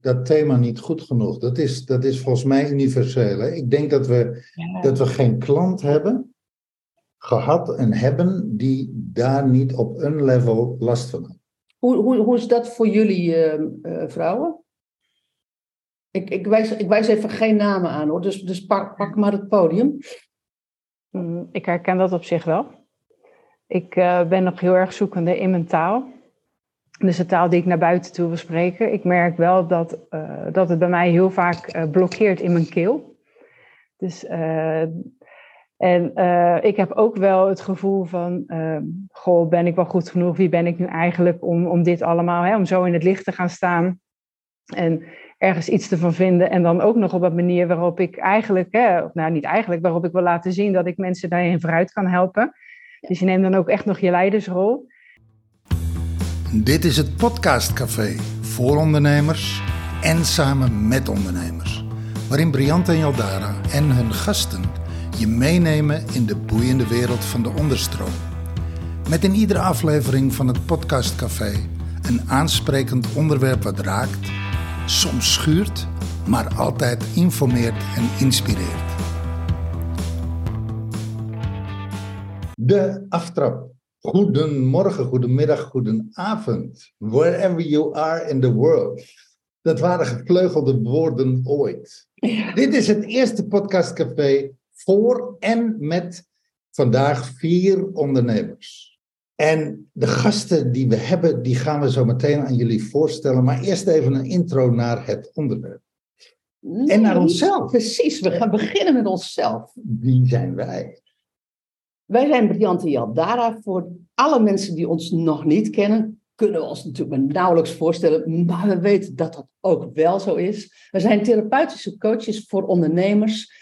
dat thema niet goed genoeg. Dat is, dat is volgens mij universeel. Hè? Ik denk dat we, dat we geen klant hebben gehad en hebben die daar niet op een level last van hebben. Hoe, hoe, hoe is dat voor jullie uh, uh, vrouwen? Ik, ik, wijs, ik wijs even geen namen aan hoor, dus, dus pak, pak maar het podium. Mm, ik herken dat op zich wel. Ik uh, ben nog heel erg zoekende in mijn taal. Dus de taal die ik naar buiten toe wil spreken. Ik merk wel dat, uh, dat het bij mij heel vaak uh, blokkeert in mijn keel. Dus, en ik heb ook wel het gevoel van, goh, ben ik wel goed genoeg? Wie ben ik nu eigenlijk om, om dit allemaal, hè, om zo in het licht te gaan staan? En ergens iets te van vinden. En dan ook nog op een manier waarop ik eigenlijk, hè, of nou niet eigenlijk, waarop ik wil laten zien dat ik mensen daarin vooruit kan helpen. Dus je neemt dan ook echt nog je leidersrol. Dit is het Podcastcafé voor ondernemers en samen met ondernemers. Waarin Briant en Jaldara en hun gasten je meenemen in de boeiende wereld van de onderstroom. Met in iedere aflevering van het Podcastcafé een aansprekend onderwerp wat raakt soms schuurt, maar altijd informeert en inspireert. De aftrap. Goedemorgen, goedemiddag, goedenavond. Wherever you are in the world. Dat waren gevleugelde woorden ooit. Dit is het eerste podcastcafé voor en met vandaag vier ondernemers. En de gasten die we hebben, die gaan we zo meteen aan jullie voorstellen. Maar eerst even een intro naar het onderwerp. en naar onszelf. Precies, we gaan beginnen met onszelf. Wie zijn wij? Wij zijn Briante Jaldara. Voor alle mensen die ons nog niet kennen, kunnen we ons natuurlijk nauwelijks voorstellen. Maar we weten dat dat ook wel zo is. We zijn therapeutische coaches voor ondernemers.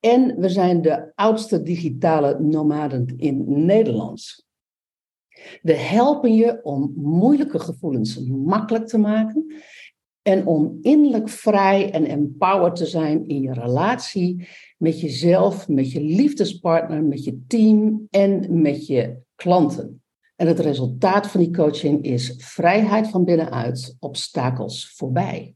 En we zijn de oudste digitale nomaden in Nederland. We helpen je om moeilijke gevoelens makkelijk te maken en om innerlijk vrij en empowered te zijn in je relatie met jezelf, met je liefdespartner, met je team en met je klanten. En het resultaat van die coaching is vrijheid van binnenuit, obstakels voorbij.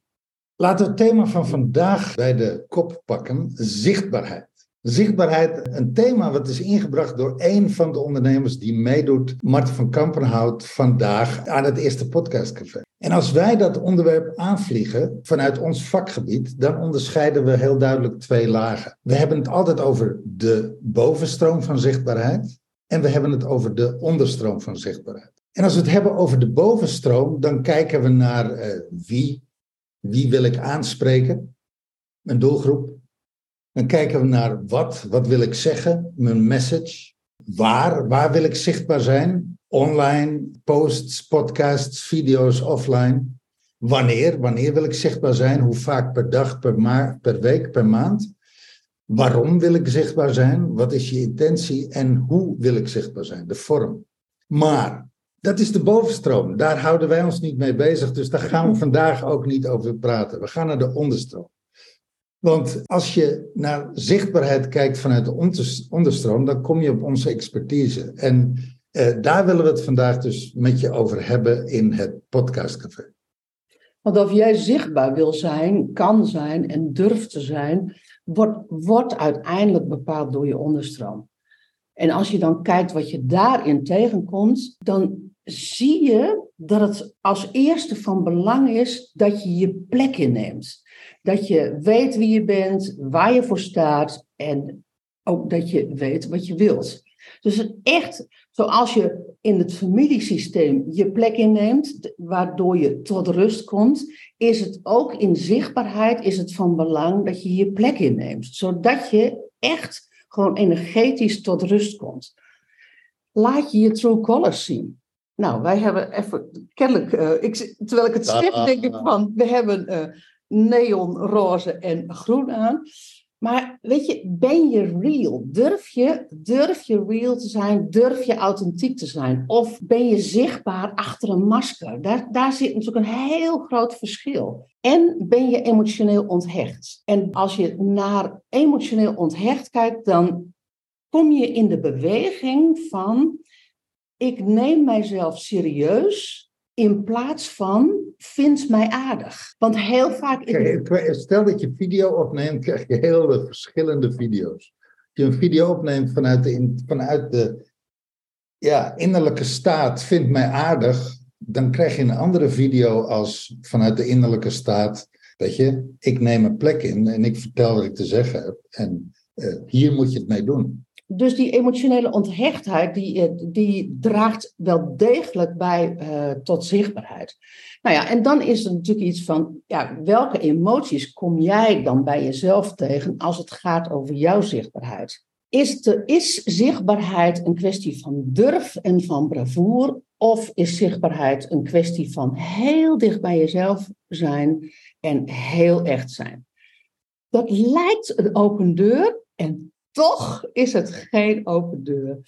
Laten we het thema van vandaag bij de kop pakken: zichtbaarheid. Zichtbaarheid, een thema wat is ingebracht door een van de ondernemers die meedoet, Marten van Kampenhout, vandaag aan het eerste podcastcafé. En als wij dat onderwerp aanvliegen vanuit ons vakgebied, dan onderscheiden we heel duidelijk twee lagen. We hebben het altijd over de bovenstroom van zichtbaarheid en we hebben het over de onderstroom van zichtbaarheid. En als we het hebben over de bovenstroom, dan kijken we naar uh, wie, wie wil ik aanspreken, een doelgroep, dan kijken we naar wat, wat wil ik zeggen, mijn message. Waar, waar wil ik zichtbaar zijn? Online, posts, podcasts, video's, offline. Wanneer, wanneer wil ik zichtbaar zijn? Hoe vaak per dag, per, ma per week, per maand? Waarom wil ik zichtbaar zijn? Wat is je intentie? En hoe wil ik zichtbaar zijn? De vorm. Maar dat is de bovenstroom. Daar houden wij ons niet mee bezig. Dus daar gaan we vandaag ook niet over praten. We gaan naar de onderstroom. Want als je naar zichtbaarheid kijkt vanuit de onderstroom, dan kom je op onze expertise. En eh, daar willen we het vandaag dus met je over hebben in het podcastcafé. Want of jij zichtbaar wil zijn, kan zijn en durft te zijn, wordt, wordt uiteindelijk bepaald door je onderstroom. En als je dan kijkt wat je daarin tegenkomt, dan zie je dat het als eerste van belang is dat je je plek inneemt. Dat je weet wie je bent, waar je voor staat en ook dat je weet wat je wilt. Dus echt, zoals je in het familiesysteem je plek inneemt, waardoor je tot rust komt, is het ook in zichtbaarheid is het van belang dat je je plek inneemt. Zodat je echt gewoon energetisch tot rust komt. Laat je je true colors zien. Nou, wij hebben even, kennelijk, uh, ik, terwijl ik het zeg, denk ik van, we hebben uh, neon, roze en groen aan. Maar weet je, ben je real? Durf je, durf je real te zijn? Durf je authentiek te zijn? Of ben je zichtbaar achter een masker? Daar, daar zit natuurlijk een heel groot verschil. En ben je emotioneel onthecht? En als je naar emotioneel onthecht kijkt, dan kom je in de beweging van: ik neem mijzelf serieus in plaats van vindt mij aardig. Want heel vaak. Kijk, stel dat je video opneemt, krijg je hele verschillende video's. Als je een video opneemt vanuit de, vanuit de ja, innerlijke staat, vindt mij aardig, dan krijg je een andere video als vanuit de innerlijke staat. Weet je, ik neem een plek in en ik vertel wat ik te zeggen heb. En uh, hier moet je het mee doen. Dus die emotionele onthechtheid, die, eh, die draagt wel degelijk bij uh, tot zichtbaarheid. Nou ja, en dan is er natuurlijk iets van, ja, welke emoties kom jij dan bij jezelf tegen als het gaat over jouw zichtbaarheid? Is, is zichtbaarheid een kwestie van durf en van bravoure? Of is zichtbaarheid een kwestie van heel dicht bij jezelf zijn en heel echt zijn? Dat lijkt een open deur en toch is het geen open deur.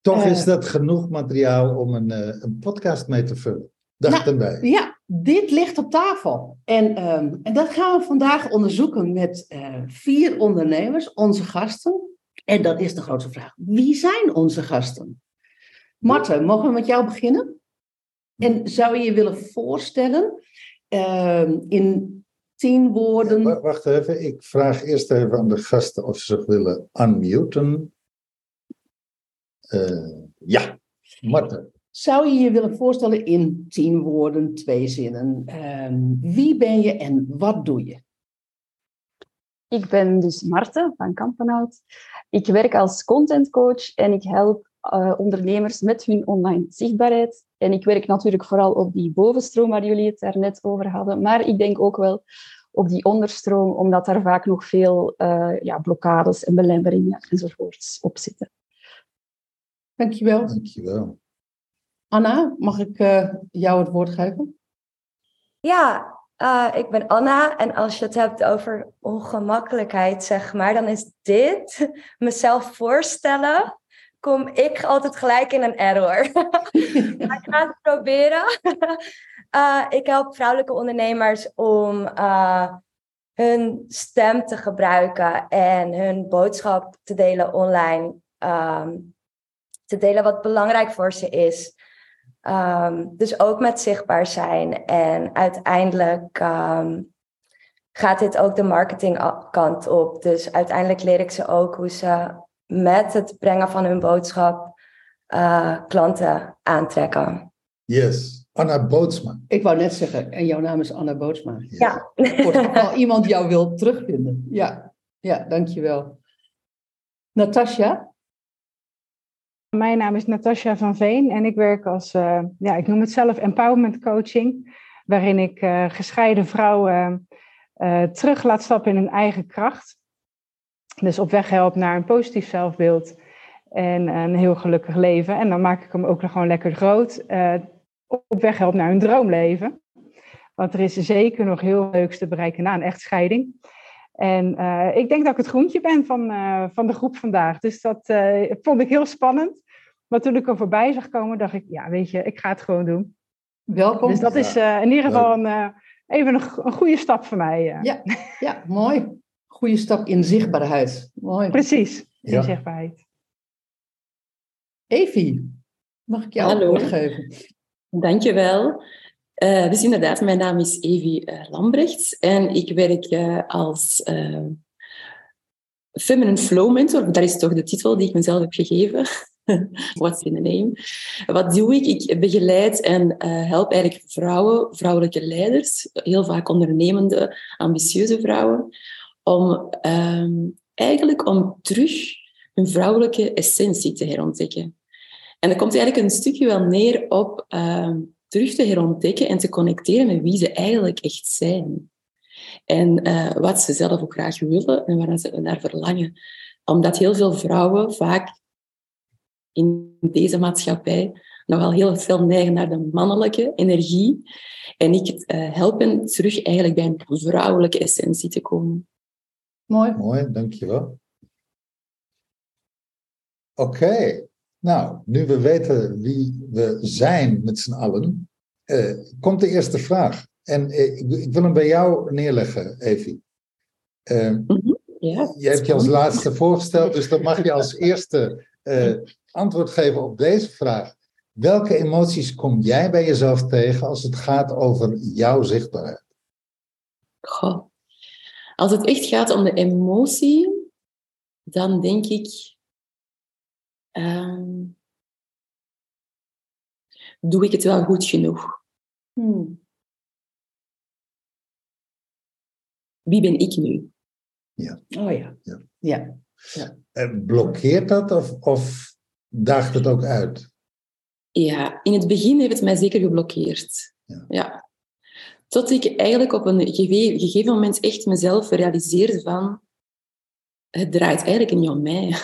Toch is eh, dat genoeg materiaal om een, uh, een podcast mee te vullen. Dacht nou, erbij. Ja, dit ligt op tafel. En, um, en dat gaan we vandaag onderzoeken met uh, vier ondernemers, onze gasten. En dat is de grote vraag. Wie zijn onze gasten? Marten, mogen we met jou beginnen? En zou je je willen voorstellen uh, in tien woorden? wacht even, ik vraag eerst even aan de gasten of ze zich willen unmuten. Uh, ja, Marten. Zou je je willen voorstellen in tien woorden, twee zinnen? Uh, wie ben je en wat doe je? Ik ben dus Marten van Kampenhout. Ik werk als content coach en ik help uh, ondernemers met hun online zichtbaarheid. En ik werk natuurlijk vooral op die bovenstroom waar jullie het daarnet over hadden. Maar ik denk ook wel op die onderstroom, omdat daar vaak nog veel uh, ja, blokkades en belemmeringen enzovoorts op zitten. Dankjewel. Dankjewel. Anna, mag ik uh, jou het woord geven? Ja, uh, ik ben Anna en als je het hebt over ongemakkelijkheid, zeg maar, dan is dit mezelf voorstellen. Kom ik altijd gelijk in een error. ik ga het proberen. uh, ik help vrouwelijke ondernemers om uh, hun stem te gebruiken en hun boodschap te delen online. Um, te delen wat belangrijk voor ze is. Um, dus ook met zichtbaar zijn. En uiteindelijk um, gaat dit ook de marketingkant op. Dus uiteindelijk leer ik ze ook hoe ze met het brengen van hun boodschap uh, klanten aantrekken. Yes, Anna Bootsma. Ik wou net zeggen, en jouw naam is Anna Bootsma. Ja. Als iemand jou wil terugvinden. Ja, ja dankjewel. Natasja? Mijn naam is Natasja van Veen en ik werk als, uh, ja, ik noem het zelf empowerment coaching, waarin ik uh, gescheiden vrouwen uh, terug laat stappen in hun eigen kracht. Dus op weg help naar een positief zelfbeeld en een heel gelukkig leven. En dan maak ik hem ook nog gewoon lekker groot. op weg help naar hun droomleven. Want er is zeker nog heel leuks te bereiken na een echtscheiding. En uh, ik denk dat ik het groentje ben van, uh, van de groep vandaag. Dus dat uh, vond ik heel spannend. Maar toen ik er voorbij zag komen, dacht ik, ja, weet je, ik ga het gewoon doen. Welkom. Dus dat is in ieder geval een, even een, een, goede stap voor mij. Ja, ja, mooi. Goede stap in zichtbaarheid. Mooi. Precies, in ja. zichtbaarheid. Evie, mag ik jou Hallo. woord geven? Dankjewel. Uh, dus inderdaad, mijn naam is Evie uh, Lambrechts en ik werk uh, als Feminine Flow Mentor. Dat is toch de titel die ik mezelf heb gegeven. What's in the name? Wat doe ik? Ik begeleid en help eigenlijk vrouwen, vrouwelijke leiders, heel vaak ondernemende, ambitieuze vrouwen, om um, eigenlijk om terug hun vrouwelijke essentie te herontdekken. En dat komt eigenlijk een stukje wel neer op um, terug te herontdekken en te connecteren met wie ze eigenlijk echt zijn. En uh, wat ze zelf ook graag willen en waar ze naar verlangen. Omdat heel veel vrouwen vaak in deze maatschappij nogal heel veel neigen naar de mannelijke energie. En ik uh, help hen terug eigenlijk bij een vrouwelijke essentie te komen. Mooi. Mooi, dankjewel. Oké. Okay. Nou, nu we weten wie we zijn met z'n allen, uh, komt de eerste vraag. En uh, ik, ik, wil hem bij jou neerleggen, Evie. Uh, mm -hmm. ja, je hebt je als laatste voorgesteld, dus dan mag je als eerste antwoord geven op deze vraag. Welke emoties kom jij bij jezelf tegen als het gaat over jouw zichtbaarheid? Goh. Als het echt gaat om de emotie, dan denk ik. ehm, doe ik het wel goed genoeg? Hmm. Wie ben ik nu? Oh ja. Ja. Ja. Eh, Blokkeert dat of, of daagt het ook uit? Ja, in het begin heeft het mij zeker geblokkeerd. Ja. Tot ik eigenlijk op een gege- gegeven moment echt mezelf realiseerde van... Het draait eigenlijk niet om mij.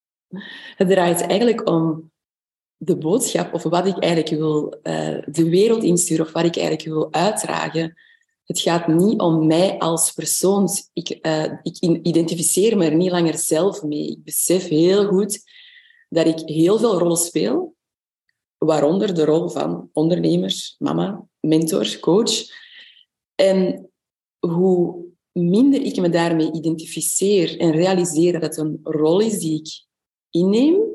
Het draait eigenlijk om de boodschap of wat ik eigenlijk wil eh, de wereld insturen of wat ik eigenlijk wil uitdragen. Het gaat niet om mij als persoon. Ik, eh, ik identificeer me er niet langer zelf mee. Ik besef heel goed dat ik heel veel rollen speel, waaronder de rol van ondernemer, mama, mentor, coach. En hoe minder ik me daarmee identificeer en realiseer dat het een rol is die ik inneem,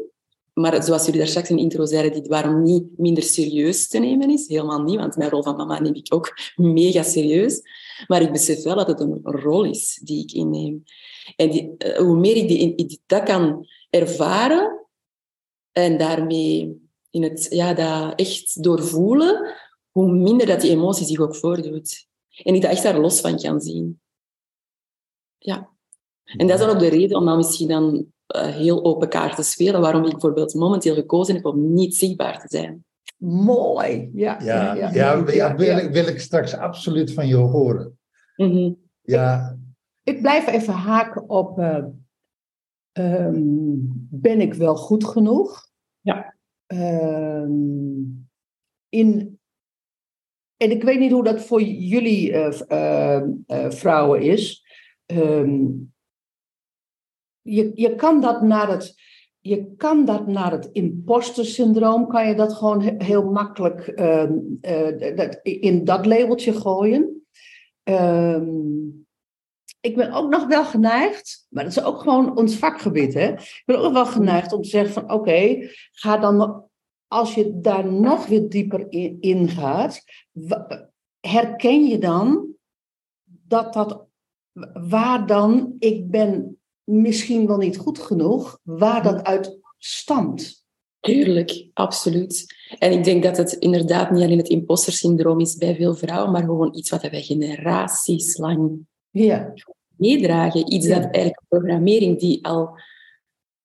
maar zoals jullie daar straks in de intro zeiden, die waarom niet minder serieus te nemen is. Helemaal niet, want mijn rol van mama neem ik ook mega serieus. Maar ik besef wel dat het een rol is die ik inneem. En eh, hoe meer ik die- dat kan ervaren en daarmee in het, ja, dat echt doorvoelen, hoe minder dat die emotie zich ook voordoet. En ik dat echt daar los van kan zien. Ja. En dat is dan ook de reden om dan misschien dan eh, heel open kaart te spelen, waarom ik bijvoorbeeld momenteel gekozen heb om niet zichtbaar te zijn. Mooi. Ja. Ja, ja, ja, wil, Ik, wil ik straks absoluut van je horen. Mhm. Ja, Ik blijf even haken op. eh, ehm, ben ik wel goed genoeg? Ja. Ehm, in, en ik weet niet hoe dat voor jullie eh, ehm, eh, vrouwen is. Ehm, je, je kan dat naar het. Je kan dat naar het imposter-syndroom, kan je dat gewoon he- heel makkelijk ehm, eh, dat, in dat labeltje gooien. Ik ben ook nog wel geneigd, maar dat is ook gewoon ons vakgebied. Hè? Ik ben ook wel geneigd om te zeggen van oké, ga dan als je daar nog weer dieper in, in gaat, herken je dan dat dat waar dan ik ben misschien wel niet goed genoeg, waar dat uit stamt. Tuurlijk, absoluut. En ik denk dat het inderdaad niet alleen het imposter-syndroom is bij veel vrouwen, maar gewoon iets wat wij generaties lang Ja, meedragen. Iets Ja. dat eigenlijk een programmering die al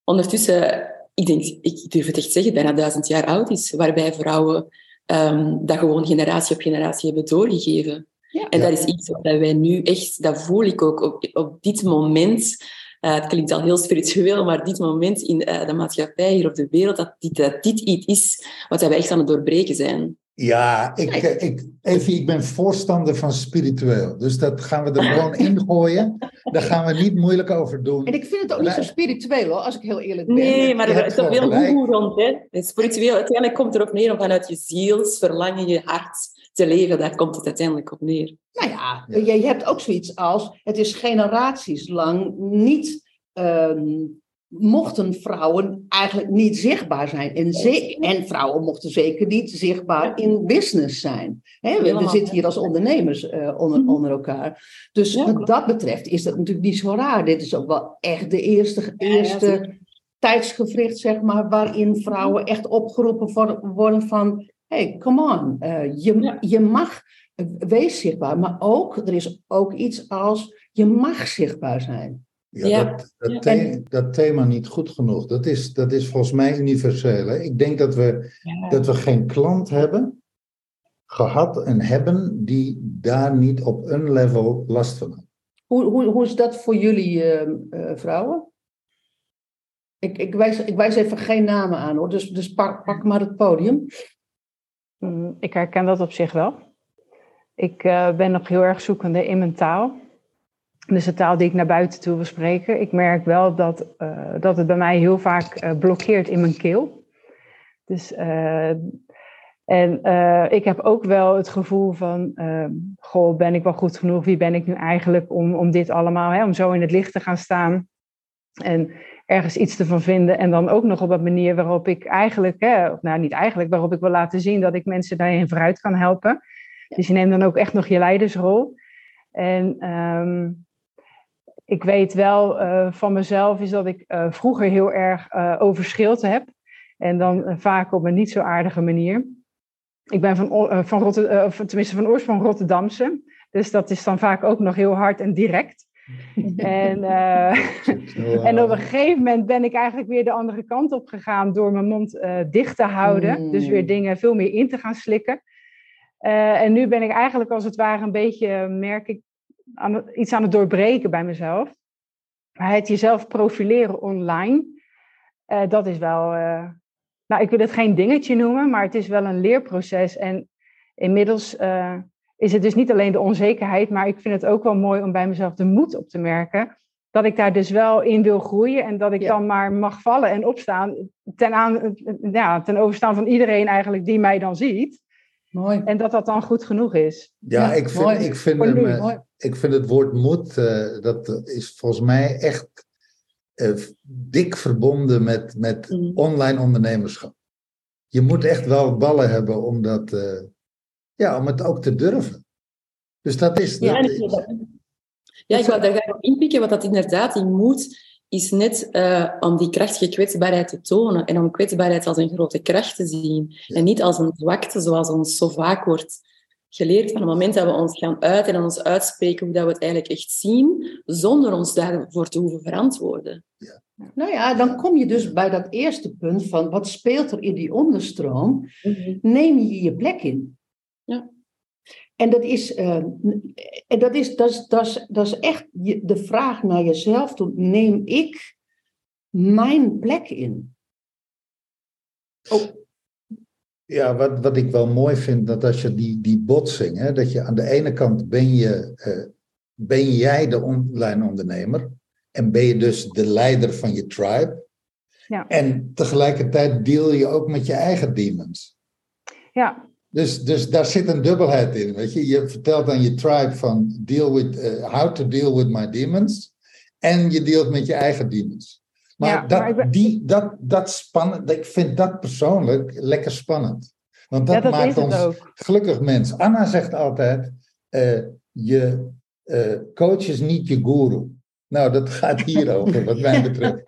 ondertussen, ik denk, ik durf het echt zeggen, bijna duizend jaar oud is, waarbij vrouwen ehm, dat gewoon generatie op generatie hebben doorgegeven. Ja. En dat is iets wat wij nu echt, dat voel ik ook op, op dit moment. eh, het klinkt al heel spiritueel, maar dit moment in eh, de maatschappij, hier op de wereld, dat dit, dat dit iets is wat wij echt aan het doorbreken zijn. Ja ik, eh, ik, even, ik ben voorstander van spiritueel. Dus dat gaan we er gewoon ingooien. Daar gaan we niet moeilijk over doen. en ik vind het ook niet zo spiritueel hoor, als ik heel eerlijk ben. Nee, maar er hebt is toch goeroe rond. Hè? Het spiritueel, uiteindelijk komt het erop neer om vanuit je zielsverlangen, je hart te leven. Daar komt het uiteindelijk op neer. Nou ja, Ja. Je, je hebt ook zoiets als, het is generaties lang niet, ehm, mochten vrouwen eigenlijk niet zichtbaar zijn. En, ze- en vrouwen mochten zeker niet zichtbaar in business zijn. We, zitten hier als ondernemers eh, onder, Mhm. onder elkaar. Dus Ja, wat dat betreft is dat natuurlijk niet zo raar. Dit is ook wel echt de eerste, eerste tijdsgevricht, zeg maar, waarin vrouwen echt opgeroepen worden, van... hey, come on, eh, je, Ja. je mag, eh, wees zichtbaar. Maar ook, er is ook iets als, je mag zichtbaar zijn. Ja, Ja. Dat, dat, Ja. the- dat thema niet goed genoeg. Dat is, dat is volgens mij universeel. Hè? Ik denk dat we, Ja. dat we geen klant hebben, gehad en hebben, die daar niet op een level last van hebben. Hoe, hoe, hoe is dat voor jullie eh, eh, vrouwen? Ik, ik, wijs, ik wijs even geen namen aan hoor, dus, dus pak, pak maar het podium. Mm, Ik herken dat op zich wel. Ik eh, ben nog heel erg zoekende in mijn taal. Dus de taal die ik naar buiten toe wil spreken. Ik merk wel dat, eh, dat het bij mij heel vaak eh, blokkeert in mijn keel. Dus, eh, en ik heb ook wel het gevoel van, eh, goh, ben ik wel goed genoeg? Wie ben ik nu eigenlijk om, om dit allemaal, hè, om zo in het licht te gaan saan? En ergens iets ervan vinden. En dan ook nog op een manier waarop ik eigenlijk, hè, of nou niet eigenlijk, waarop ik wil laten zien dat ik mensen daarin vooruit kan helpen. Dus je neemt dan ook echt nog je leidersrol. En ehm, ik weet wel uh, van mezelf is dat ik uh, vroeger heel erg uh, over schilte heb. En dan vaak op een niet zo aardige manier. Ik ben van, van Rotterdam, tenminste van oorsprong Rotterdamse. Dus dat is dan vaak ook nog heel hard en direct. en, en op een gegeven moment ben ik eigenlijk weer de andere kant op gegaan door mijn mond dicht te houden. Mm. Dus weer dingen veel meer in te gaan slikken. en nu ben ik eigenlijk als het ware een beetje, merk ik, aan iets aan het doorbreken bij mezelf. Maar het jezelf profileren online, uh, dat is wel. Uh, nou, ik wil het geen dingetje noemen, maar het is wel een leerproces. En inmiddels uh, is het dus niet alleen de onzekerheid, maar ik vind het ook wel mooi om bij mezelf de moed op te merken. Dat ik daar dus wel in wil groeien en dat ik ja. dan maar mag vallen en opstaan ten, aan, ja, ten overstaan van iedereen eigenlijk die mij dan ziet. Mooi. En dat dat dan goed genoeg is. Ja, ja ik, vind, ik, vind hem, nu, ik vind het woord moed, uh, dat is volgens mij echt uh, dik verbonden met, met mm. online ondernemerschap. Je moet echt wel ballen hebben om, dat, uh, ja, om het ook te durven. Dus dat is. Ja, dat is, ja ik wil daar graag op inpikken, wat dat inderdaad, die moed is net uh, om die krachtige kwetsbaarheid te tonen en om kwetsbaarheid als een grote kracht te zien en niet als een zwakte zoals ons zo vaak wordt geleerd van het moment dat we ons gaan uiten en ons uitspreken hoe dat we het eigenlijk echt zien, zonder ons daarvoor te hoeven verantwoorden. Ja. Nou ja, dan kom je dus bij dat eerste punt van wat speelt er in die onderstroom? Mm-hmm. Neem je je plek in. En dat is, uh, en dat is, dat is, dat is, dat is echt de vraag naar jezelf toe. Neem ik mijn plek in? Oh. Ja, wat, wat ik wel mooi vind, dat als je die, die botsing, hè, dat je aan de ene kant ben je, uh, ben jij de online ondernemer en ben je dus de leider van je tribe. Ja. En tegelijkertijd deal je ook met je eigen demons. Ja, dus, dus daar zit een dubbelheid in. Weet je? je vertelt aan je tribe van deal with, uh, how to deal with my demons. En je dealt met je eigen demons. Maar, Ja, dat, maar ik ben- die, dat, dat spannend, ik vind dat persoonlijk lekker spannend. Want dat, ja, dat maakt ons ook. gelukkig mens. Anna zegt altijd, eh, je eh, coach is niet je guru. Nou, dat gaat hier over, wat mij betreft.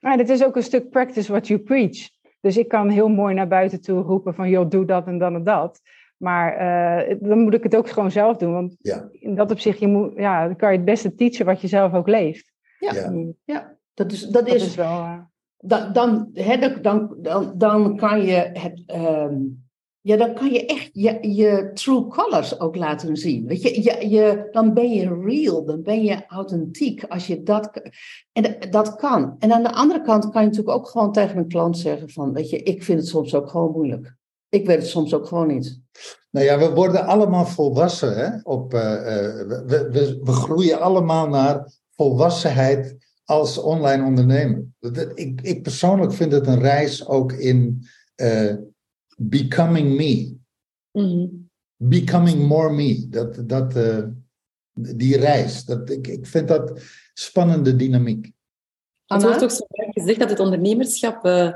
Maar het is ook een stuk practice what you preach. Dus ik kan heel mooi naar buiten toe roepen van, joh, doe dat en dan en dat. Maar eh, dan moet ik het ook gewoon zelf doen. Want Ja. in dat opzicht, je moet, ja, dan kan je het beste teachen wat je zelf ook leeft. Ja. Ja. Ja, dat is, dat Dat is, is wel... eh, dan, dan, hè, dan- dan, dan, dan kan je het. ehm, ja, dan kan je echt je, true colors ook laten zien. Weet je, je, je, dan ben je real, dan ben je authentiek als je dat. En dat kan. En aan de andere kant kan je natuurlijk ook gewoon tegen een klant zeggen: van, Weet je, ik vind het soms ook gewoon moeilijk. Ik weet het soms ook gewoon niet. Nou ja, we worden allemaal volwassen. Hè? Op, eh, eh, we, we, we groeien allemaal naar volwassenheid als online ondernemer. Ik, ik persoonlijk vind het een reis ook in eh, becoming me. Mhm. Becoming more me. Dat, dat, eh, die reis. Dat, ik, ik vind dat spannende dynamiek. Het Anna? wordt ook zo vaak gezegd dat het ondernemerschap, eh,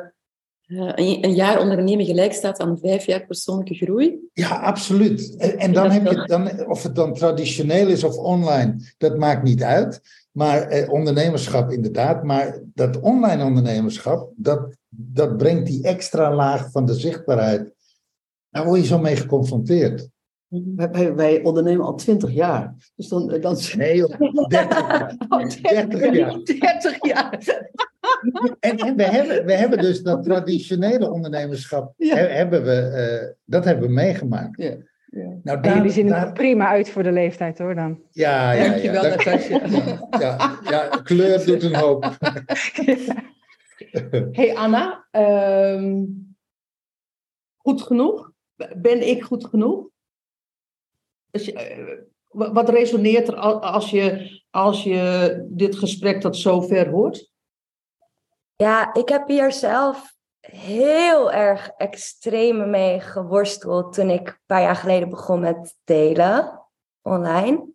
eh, een, jaar ondernemen gelijk staat aan vijf jaar persoonlijke groei. Ja, absoluut. En, en dan heb je dan, of het dan traditioneel is of online, dat maakt niet uit. Maar eh, ondernemerschap inderdaad. Maar dat online ondernemerschap, dat, dat brengt die extra laag van de zichtbaarheid. Daar word je zo mee geconfronteerd. Wij, wij, wij ondernemen al twintig jaar. Dus dan. dan Nee, joh, 30 jaar. Oh, 30 jaar. 30 jaar. En, en we, hebben, we hebben dus dat traditionele ondernemerschap, Ja. he- hebben we, eh, dat hebben we meegemaakt. Ja, ja. Nou, en daar, jullie zien er daar- prima uit voor de leeftijd hoor dan. ja, ja, ja, Dankjewel, dat- Natasja. ja, ja, kleur doet een hoop. Hey Anna, ehm, goed genoeg? Ben ik goed genoeg? Als je, eh, wa- wat resoneert er al- als je, als je dit gesprek tot zover hoort? Ja, ik heb hier zelf heel erg extreem mee geworsteld toen ik een paar jaar geleden begon met delen online.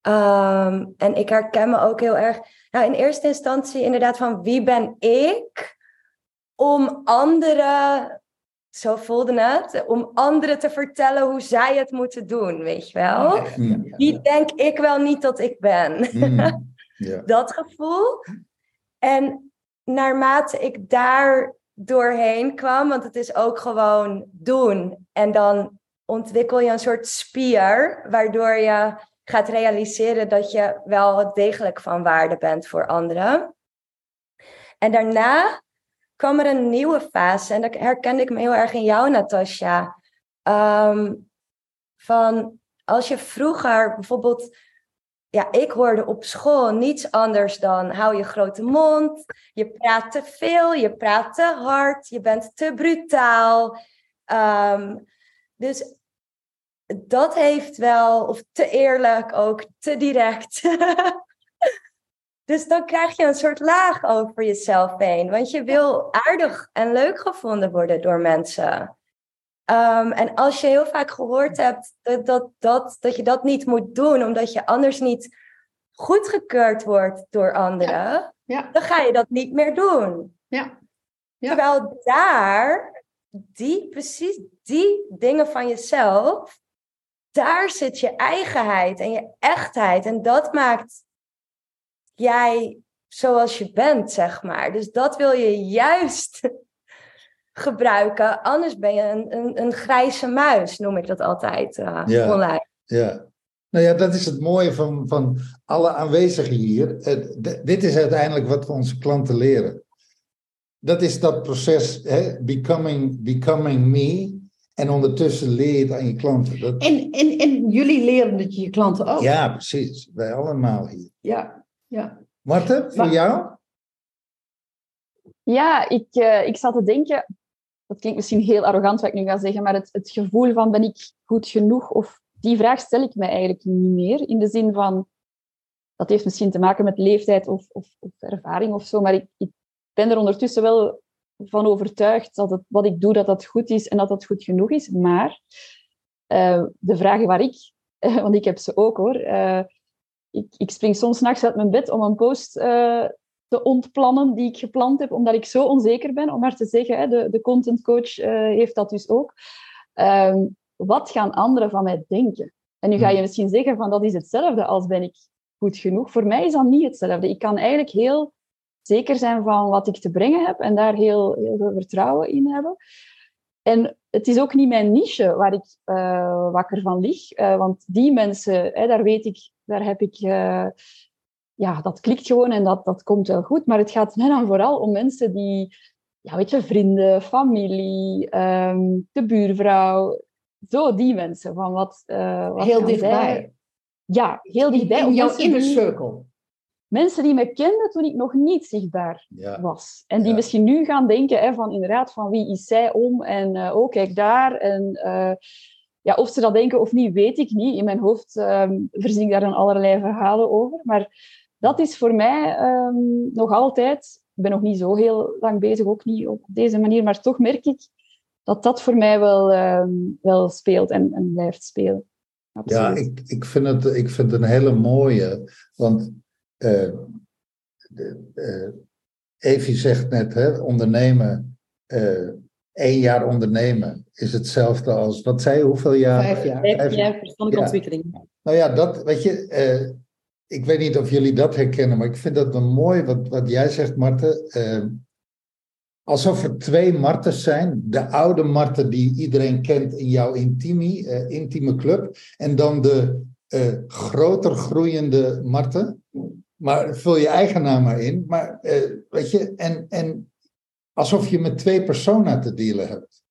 Ehm, en ik herken me ook heel erg, nou in eerste instantie inderdaad van wie ben ik om anderen, zo voelde het, om anderen te vertellen hoe zij het moeten doen, weet je wel? Ja, ja, ja, ja. Wie denk ik wel niet dat ik ben? Mm, ja. dat gevoel. En naarmate ik daar doorheen kwam, want het is ook gewoon doen. En dan ontwikkel je een soort spier, waardoor je gaat realiseren dat je wel degelijk van waarde bent voor anderen. En daarna kwam er een nieuwe fase, en dat herkende ik me heel erg in jou, Natasja. Ehm, van als je vroeger bijvoorbeeld ja, ik hoorde op school niets anders dan hou je grote mond, je praat te veel, je praat te hard, je bent te brutaal. Ehm, dus dat heeft wel, of te eerlijk ook, te direct. dus dan krijg je een soort laag over jezelf heen, want je wil aardig en leuk gevonden worden door mensen. Um, en als je heel vaak gehoord hebt dat, dat, dat, dat je dat niet moet doen, omdat je anders niet goedgekeurd wordt door anderen, Ja. dan ga je dat niet meer doen. Ja. Ja. Terwijl daar, die, precies die dingen van jezelf, daar zit je eigenheid en je echtheid. En dat maakt jij zoals je bent, zeg maar. Dus dat wil je juist gebruiken. Anders ben je een, een, een grijze muis, noem ik dat altijd uh, Ja. online. Ja. Nou ja, dat is het mooie van, van alle aanwezigen hier. Dit is uiteindelijk wat we onze klanten leren. Dat is dat proces, hè, becoming, becoming me. En ondertussen leer je het aan je klanten. Dat, En, en, en jullie leren het je klanten ook. ja, precies. Wij allemaal hier. Ja, ja. Marten, voor Maar- jou? Ja, ik, eh, ik zat te denken, dat klinkt misschien heel arrogant wat ik nu ga zeggen, maar het, het gevoel van ben ik goed genoeg? Of die vraag stel ik mij eigenlijk niet meer. In de zin van, dat heeft misschien te maken met leeftijd of, of, of ervaring of zo, maar ik, ik ben er ondertussen wel van overtuigd dat het, wat ik doe, dat dat goed is en dat dat goed genoeg is. Maar eh, de vragen waar ik, want ik heb ze ook hoor, eh, ik, ik spring soms nachts uit mijn bed om een post eh, te ontplannen die ik gepland heb, omdat ik zo onzeker ben, om maar te zeggen, hè, de, de content coach eh, heeft dat dus ook. Ehm, wat gaan anderen van mij denken? En nu ga je misschien zeggen van dat is hetzelfde als ben ik goed genoeg. Voor mij is dat niet hetzelfde. Ik kan eigenlijk heel zeker zijn van wat ik te brengen heb en daar heel, heel veel vertrouwen in hebben. En het is ook niet mijn niche waar ik eh, wakker van lig, eh, want die mensen, hè, daar weet ik, daar heb ik ja, dat klikt gewoon en dat, dat komt wel goed. Maar het gaat mij dan vooral om mensen die, ja, weet je, vrienden, familie, ehm, de buurvrouw, zo die mensen. Van wat, eh, wat Heel dichtbij. zij- Ja, heel dichtbij. In jouw mensen inner die- circle. Mensen die me kenden toen ik nog niet zichtbaar Ja. was. En die Ja. misschien nu gaan denken hè, van inderdaad, van wie is zij om? En eh, oh, kijk daar. En eh, ja, of ze dat denken of niet, weet ik niet. In mijn hoofd ehm verzin ik daar dan allerlei verhalen over. Maar dat is voor mij ehm, nog altijd... Ik ben nog niet zo heel lang bezig, ook niet op deze manier. Maar toch merk ik dat dat voor mij wel, ehm, wel speelt en, en blijft spelen. Ja, ik, ik, vind het, ik vind het een hele mooie. Want eh de- eh, Evie zegt net, hè, ondernemen, eh één jaar ondernemen is hetzelfde als, wat zei je, hoeveel jaar? Vijf jaar. Vijf Vijf- jaar persoonlijke Ja. ontwikkeling. Nou ja, dat, weet je, eh, ik weet niet of jullie dat herkennen, maar ik vind dat wel mooi wat, wat jij zegt, Marten. Eh, alsof er twee Martens zijn. De oude Marten die iedereen kent in jouw intieme, eh, club. En dan de eh, groter groeiende Marten. Maar vul je eigen naam maar in. Maar eh, weet je, en, en alsof je met twee personen te dealen hebt.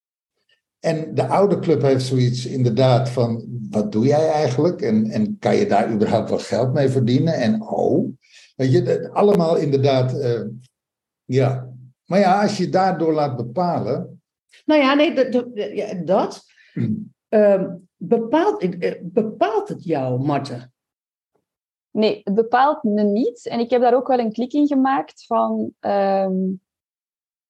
En de oude club heeft zoiets inderdaad van, wat doe jij eigenlijk? En, en kan je daar überhaupt wel geld mee verdienen? En oh, weet je, allemaal inderdaad, eh, ja. Maar ja, als je daardoor laat bepalen, Nou ja, nee, dat, dat ehm, bepaalt, eh, bepaalt het jou, Marten. Nee, het bepaalt me niet. En ik heb daar ook wel een klik in gemaakt van... ehm,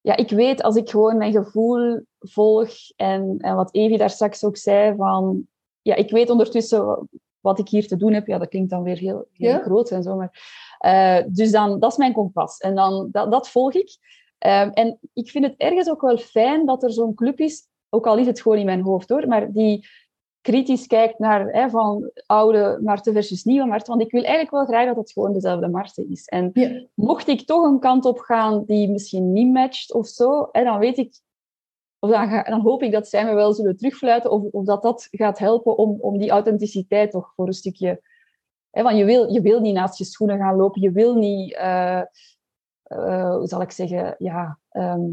ja, ik weet als ik gewoon mijn gevoel volg en, en wat Evie daar straks ook zei van... Ja, ik weet ondertussen wat ik hier te doen heb. Ja, dat klinkt dan weer heel, heel Ja. groot en zo. Maar, eh, dus dan, dat is mijn kompas. En dan, dat, dat volg ik. Ehm, en ik vind het ergens ook wel fijn dat er zo'n club is, ook al is het gewoon in mijn hoofd hoor, maar die kritisch kijkt naar hè, van oude markten versus nieuwe markten. Want ik wil eigenlijk wel graag dat het gewoon dezelfde markten is. En Ja. mocht ik toch een kant op gaan die misschien niet matcht of zo, hè, dan weet ik, of dan, dan hoop ik dat zij me wel zullen terugfluiten, of, of dat dat gaat helpen om, om die authenticiteit toch voor een stukje. Hè, want je wil, je wil niet naast je schoenen gaan lopen, je wil niet, eh, eh, hoe zal ik zeggen, ja. ehm,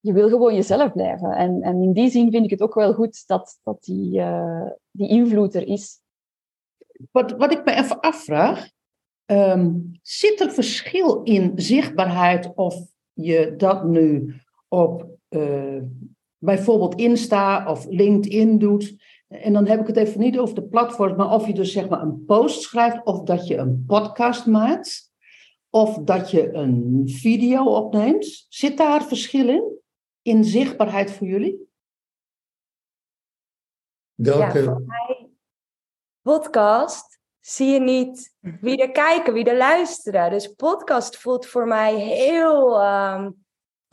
je wil gewoon jezelf blijven. En, en in die zin vind ik het ook wel goed dat, dat die, eh, die invloed er is. Wat, wat ik me even afvraag, ehm, zit er verschil in zichtbaarheid of je dat nu op eh, bijvoorbeeld Insta of LinkedIn doet? En dan heb ik het even niet over de platforms, maar of je dus zeg maar een post schrijft of dat je een podcast maakt of dat je een video opneemt. Zit daar verschil in? In zichtbaarheid voor jullie? Welke, Ja, voor mij, podcast zie je niet wie er kijken, wie er luisteren. Dus podcast voelt voor mij heel ehm,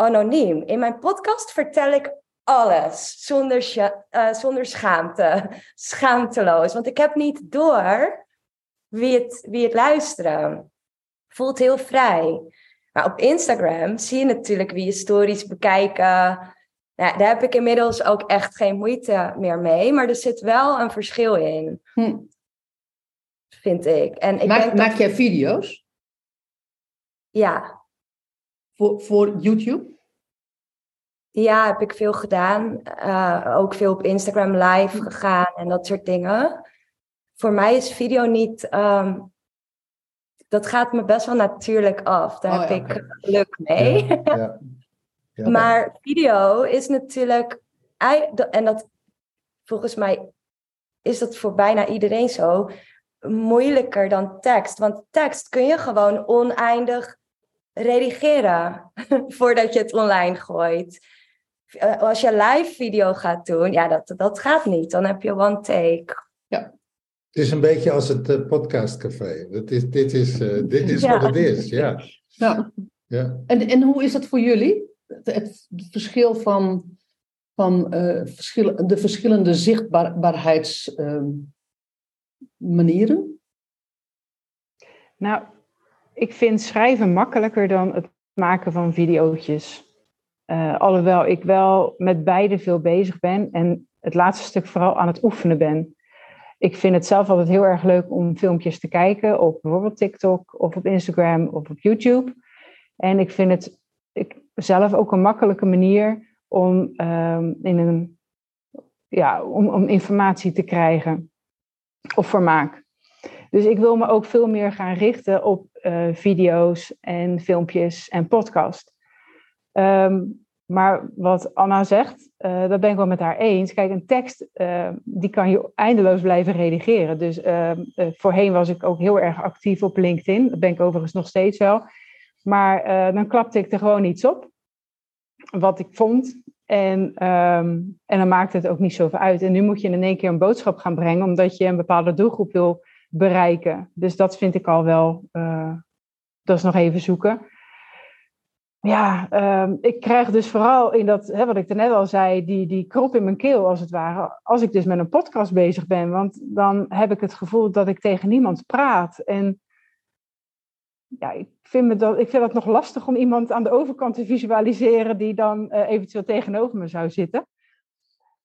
anoniem. In mijn podcast vertel ik alles zonder, eh, zonder schaamte, schaamteloos. Want ik heb niet door wie het, wie het luisteren. Voelt heel vrij. Maar op Instagram zie je natuurlijk wie je stories bekijken. Daar heb ik inmiddels ook echt geen moeite meer mee. Maar er zit wel een verschil in, Hm. vind ik. En ik maak, dat, maak jij video's ja, voor, voor YouTube? Ja, heb ik veel gedaan. Eh, ook veel op Instagram live gegaan en dat soort dingen. Voor mij is video niet... ehm, dat gaat me best wel natuurlijk af. Daar Oh heb ja, ik geluk mee. ja, ja. Ja. Maar video is natuurlijk, en dat volgens mij is dat voor bijna iedereen zo, moeilijker dan tekst. Want tekst kun je gewoon oneindig redigeren voordat je het online gooit. Eh, Als je live video gaat doen, ja, dat, dat gaat niet. Dan heb je one take. Het is een beetje als het eh, podcastcafé. Het is, dit is, eh, dit is Ja. wat het is, ja. Ja. ja. En, en hoe is dat voor jullie? Het, het verschil van, van eh, verschil, de verschillende zichtbaarheidsmanieren? Nou, ik vind schrijven makkelijker dan het maken van videootjes. Eh, alhoewel ik wel met beide veel bezig ben en het laatste stuk vooral aan het oefenen ben. Ik vind het zelf altijd heel erg leuk om filmpjes te kijken op bijvoorbeeld TikTok of op Instagram of op YouTube. En ik vind het ik, zelf ook een makkelijke manier om, ehm, in een, ja, om, om informatie te krijgen of vermaak. Dus ik wil me ook veel meer gaan richten op eh, video's en filmpjes en podcast. Ehm, maar wat Anna zegt, eh, dat ben ik wel met haar eens. Kijk, een tekst, eh, die kan je eindeloos blijven redigeren. Dus eh, voorheen was ik ook heel erg actief op LinkedIn. Dat ben ik overigens nog steeds wel. Maar dan klapte ik er gewoon iets op, wat ik vond. En, ehm, en dan maakte het ook niet zoveel uit. En nu moet je in één keer een boodschap gaan brengen, omdat je een bepaalde doelgroep wil bereiken. Dus dat vind ik al wel, dat is nog even zoeken. Ja, ehm, ik krijg dus vooral in dat, hè, wat ik net al zei, die, die krop in mijn keel als het ware, als ik dus met een podcast bezig ben. Want dan heb ik het gevoel dat ik tegen niemand praat. En ja, ik vind, me dat, ik vind het nog lastig om iemand aan de overkant te visualiseren die dan eh, eventueel tegenover me zou zitten.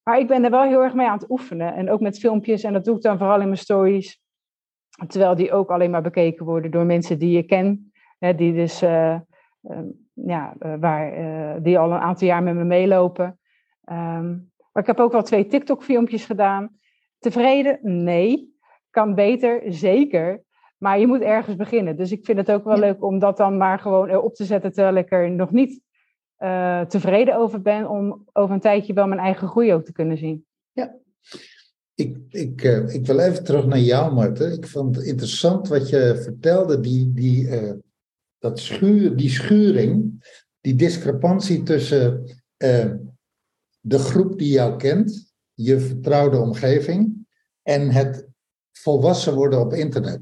Maar ik ben er wel heel erg mee aan het oefenen. En ook met filmpjes. En dat doe ik dan vooral in mijn stories. Terwijl die ook alleen maar bekeken worden door mensen die je ken. Hè, die dus, eh, eh, ja, eh, waar, eh, die al een aantal jaar met me meelopen. Ehm, maar ik heb ook wel twee TikTok-filmpjes gedaan. Tevreden? Nee. Kan beter? Zeker. Maar je moet ergens beginnen. Dus ik vind het ook wel Ja. leuk om dat dan maar gewoon erop te zetten. Terwijl ik er nog niet eh, tevreden over ben. Om over een tijdje wel mijn eigen groei ook te kunnen zien. Ik, ik, eh, ik wil even terug naar jou, Marten. Ik vond het interessant wat je vertelde, die, die, dat schuur, die schuring, die discrepantie tussen eh, de groep die jou kent, je vertrouwde omgeving, en het volwassen worden op internet.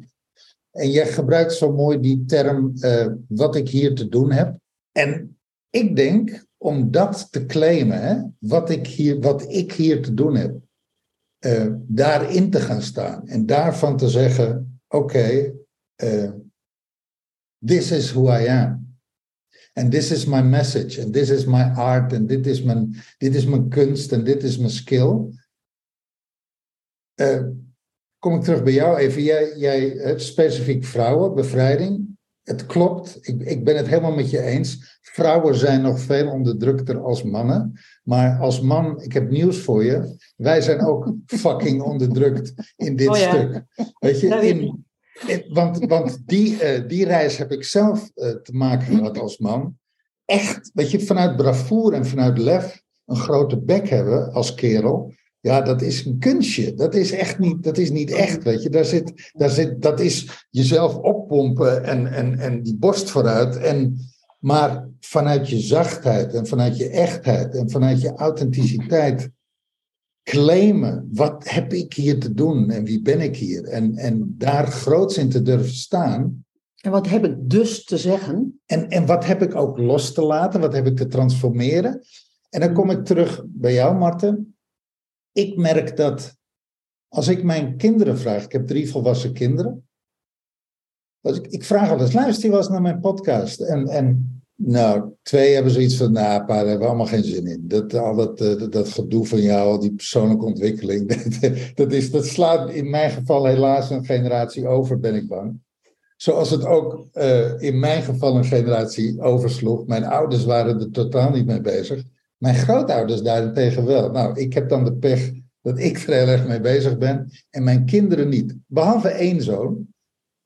En jij gebruikt zo mooi die term uh, wat ik hier te doen heb. En ik denk om dat te claimen, wat, ik hier, wat ik hier te doen heb, uh, daarin te gaan staan en daarvan te zeggen: oké, this is who I am. And this is my message, and this is my art, en dit is mijn, dit is mijn kunst, en dit is mijn skill. Uh, kom ik terug bij jou even. Jij, jij specifiek vrouwen, bevrijding. Het klopt, ik, ik ben het helemaal met je eens. Vrouwen zijn nog veel onderdrukter als mannen. Maar als man, ik heb nieuws voor je. Wij zijn ook fucking onderdrukt in dit Oh ja. stuk. Weet je, in, in- want, want die, eh, die reis heb ik zelf eh, te maken gehad als man. Echt, weet je, vanuit bravoure en vanuit lef een grote bek hebben als kerel. Ja, dat is een kunstje. Dat is echt niet, dat is niet echt, weet je. Daar zit, daar zit, dat is jezelf oppompen en, en, en die borst vooruit. En, maar vanuit je zachtheid en vanuit je echtheid en vanuit je authenticiteit claimen. Wat heb ik hier te doen en wie ben ik hier? En, en daar groots in te durven staan. En wat heb ik dus te zeggen? En, en wat heb ik ook los te laten? Wat heb ik te transformeren? En dan kom ik terug bij jou, Marten. Ik merk dat als ik mijn kinderen vraag, ik heb drie volwassen kinderen. Ik, ik vraag altijd, luister je wel eens naar mijn podcast? En, en nou, twee hebben zoiets van, nou, daar hebben we allemaal geen zin in. Dat, al dat, eh, dat, gedoe van jou, al die persoonlijke ontwikkeling, dat, dat, is, dat slaat in mijn geval helaas een generatie over, ben ik bang. Zoals het ook eh, in mijn geval een generatie oversloeg. Mijn ouders waren er totaal niet mee bezig. Mijn grootouders daarentegen wel. Nou, ik heb dan de pech dat ik er heel erg mee bezig ben en mijn kinderen niet. Behalve één zoon.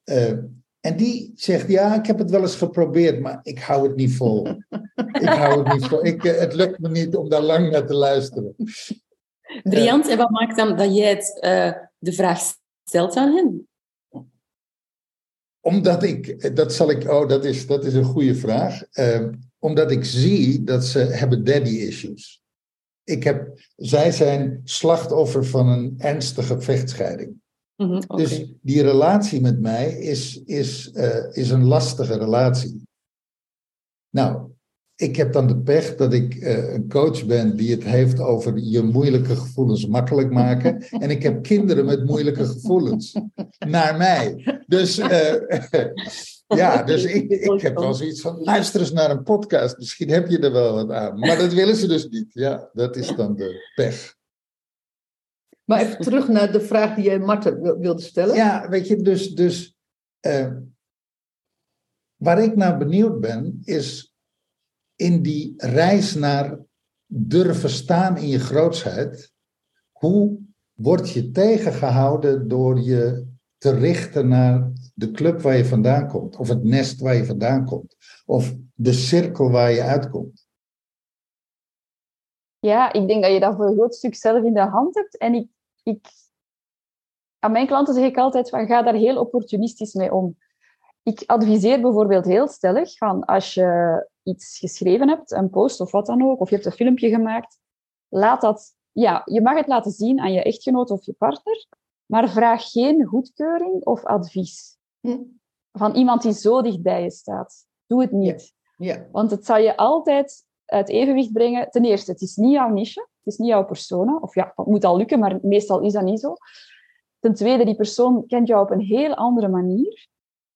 Eh, en die zegt, ja, ik heb het wel eens geprobeerd, maar ik hou het niet vol. ik hou het niet vol. Ik, eh, het lukt me niet om daar lang naar te luisteren. Briant, en wat maakt dan dat jij het, eh, de vraag stelt aan hen? Omdat ik, dat zal ik, oh, dat is, dat is een goede vraag. Eh, omdat ik zie dat ze hebben daddy issues. Ik heb, zij zijn slachtoffer van een ernstige vechtscheiding. Mhm. Dus die relatie met mij is, is, eh, is een lastige relatie. Nou, ik heb dan de pech dat ik eh, een coach ben die het heeft over je moeilijke gevoelens makkelijk maken. En ik heb kinderen met moeilijke gevoelens. Naar mij. Dus eh, ja, dus ik, ik heb wel zoiets van, luister eens naar een podcast. Misschien heb je er wel wat aan. Maar dat willen ze dus niet. Ja, dat is dan de pech. Maar even terug naar de vraag die jij Marten wil- wilde stellen. Ja, weet je, dus, dus eh, waar ik naar benieuwd ben, is in die reis naar durven staan in je grootsheid, hoe word je tegengehouden door je te richten naar de club waar je vandaan komt, of het nest waar je vandaan komt, of de cirkel waar je uitkomt? Ja, ik denk dat je dat voor een groot stuk zelf in de hand hebt. En ik, ik, aan mijn klanten zeg ik altijd van ga daar heel opportunistisch mee om. Ik adviseer bijvoorbeeld heel stellig van als je iets geschreven hebt, een post of wat dan ook, of je hebt een filmpje gemaakt, laat dat, ja, je mag het laten zien aan je echtgenoot of je partner, maar vraag geen goedkeuring of advies Hm. van iemand die zo dicht bij je staat. Doe het niet. Ja. Want het zal je altijd uit evenwicht brengen. Ten eerste, het is niet jouw niche, is niet jouw persona. Of ja, het moet al lukken, maar meestal is dat niet zo. Ten tweede, die persoon kent jou op een heel andere manier.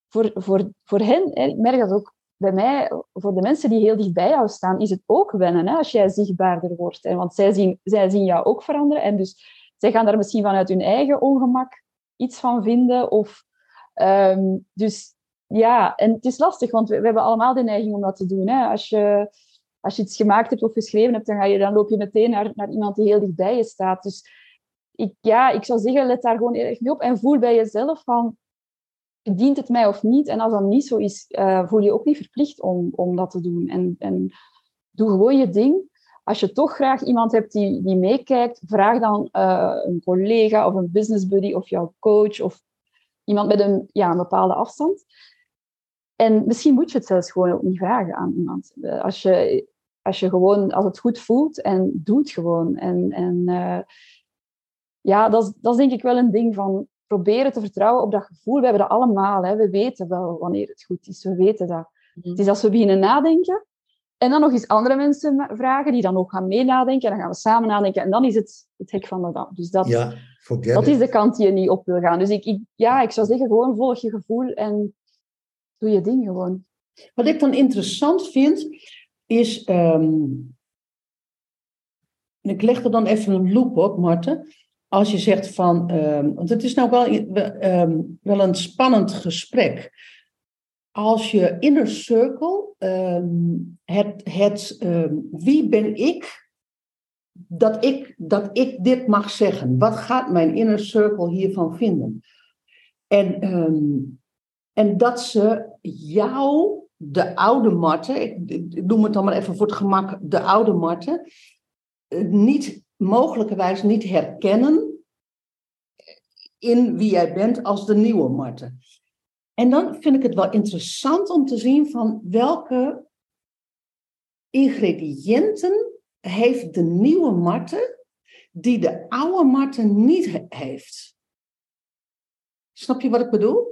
Voor, voor, voor hen, hè, ik merk dat ook bij mij, voor de mensen die heel dicht bij jou staan, is het ook wennen hè, als jij zichtbaarder wordt. Hè, want zij zien, zij zien jou ook veranderen. En dus zij gaan daar misschien vanuit hun eigen ongemak iets van vinden. Of, ehm, dus ja, en het is lastig, want we, we hebben allemaal de neiging om dat te doen. Hè. Als, je, als je iets gemaakt hebt of geschreven hebt, dan, ga je, dan loop je meteen naar, naar iemand die heel dicht bij je staat. Dus ik, ja, ik zou zeggen, let daar gewoon erg mee op en voel bij jezelf van, dient het mij of niet? En als dat niet zo is, eh, voel je je ook niet verplicht om, om dat te doen. En, en doe gewoon je ding. Als je toch graag iemand hebt die, die meekijkt, vraag dan eh, een collega of een business buddy of jouw coach of iemand met een, ja, een bepaalde afstand. En misschien moet je het zelfs gewoon ook niet vragen aan iemand. Eh, Als je, als je gewoon, als het goed voelt en doe het gewoon. En, en eh, ja, dat is, dat is denk ik wel een ding van proberen te vertrouwen op dat gevoel. We hebben dat allemaal. Hè. We weten wel wanneer het goed is. We weten dat. Mhm. Het is als we beginnen nadenken en dan nog eens andere mensen vragen die dan ook gaan mee nadenken. En dan gaan we samen nadenken. En dan is het het hek van de dam. Dus dat, Ja, dat is de kant die je niet op wil gaan. Dus ik, ik, ja, ik zou zeggen, gewoon volg je gevoel en doe je ding gewoon. Wat ik dan interessant vind, is. ehm, ik leg er dan even een loop op, Marten. Als je zegt van. ehm, want het is nou wel, ehm, wel een spannend gesprek. Als je inner circle, het, het wie ben ik dat, ik, dat ik dit mag zeggen? Wat gaat mijn inner circle hiervan vinden? En, en dat ze jou, de oude Marten, ik, noem het dan maar even voor het gemak, de oude Marten, eh, niet, mogelijkerwijs niet herkennen in wie jij bent als de nieuwe Marten. En dan vind ik het wel interessant om te zien van welke ingrediënten heeft de nieuwe Marten die de oude Marten niet he- heeft. Snap je wat ik bedoel?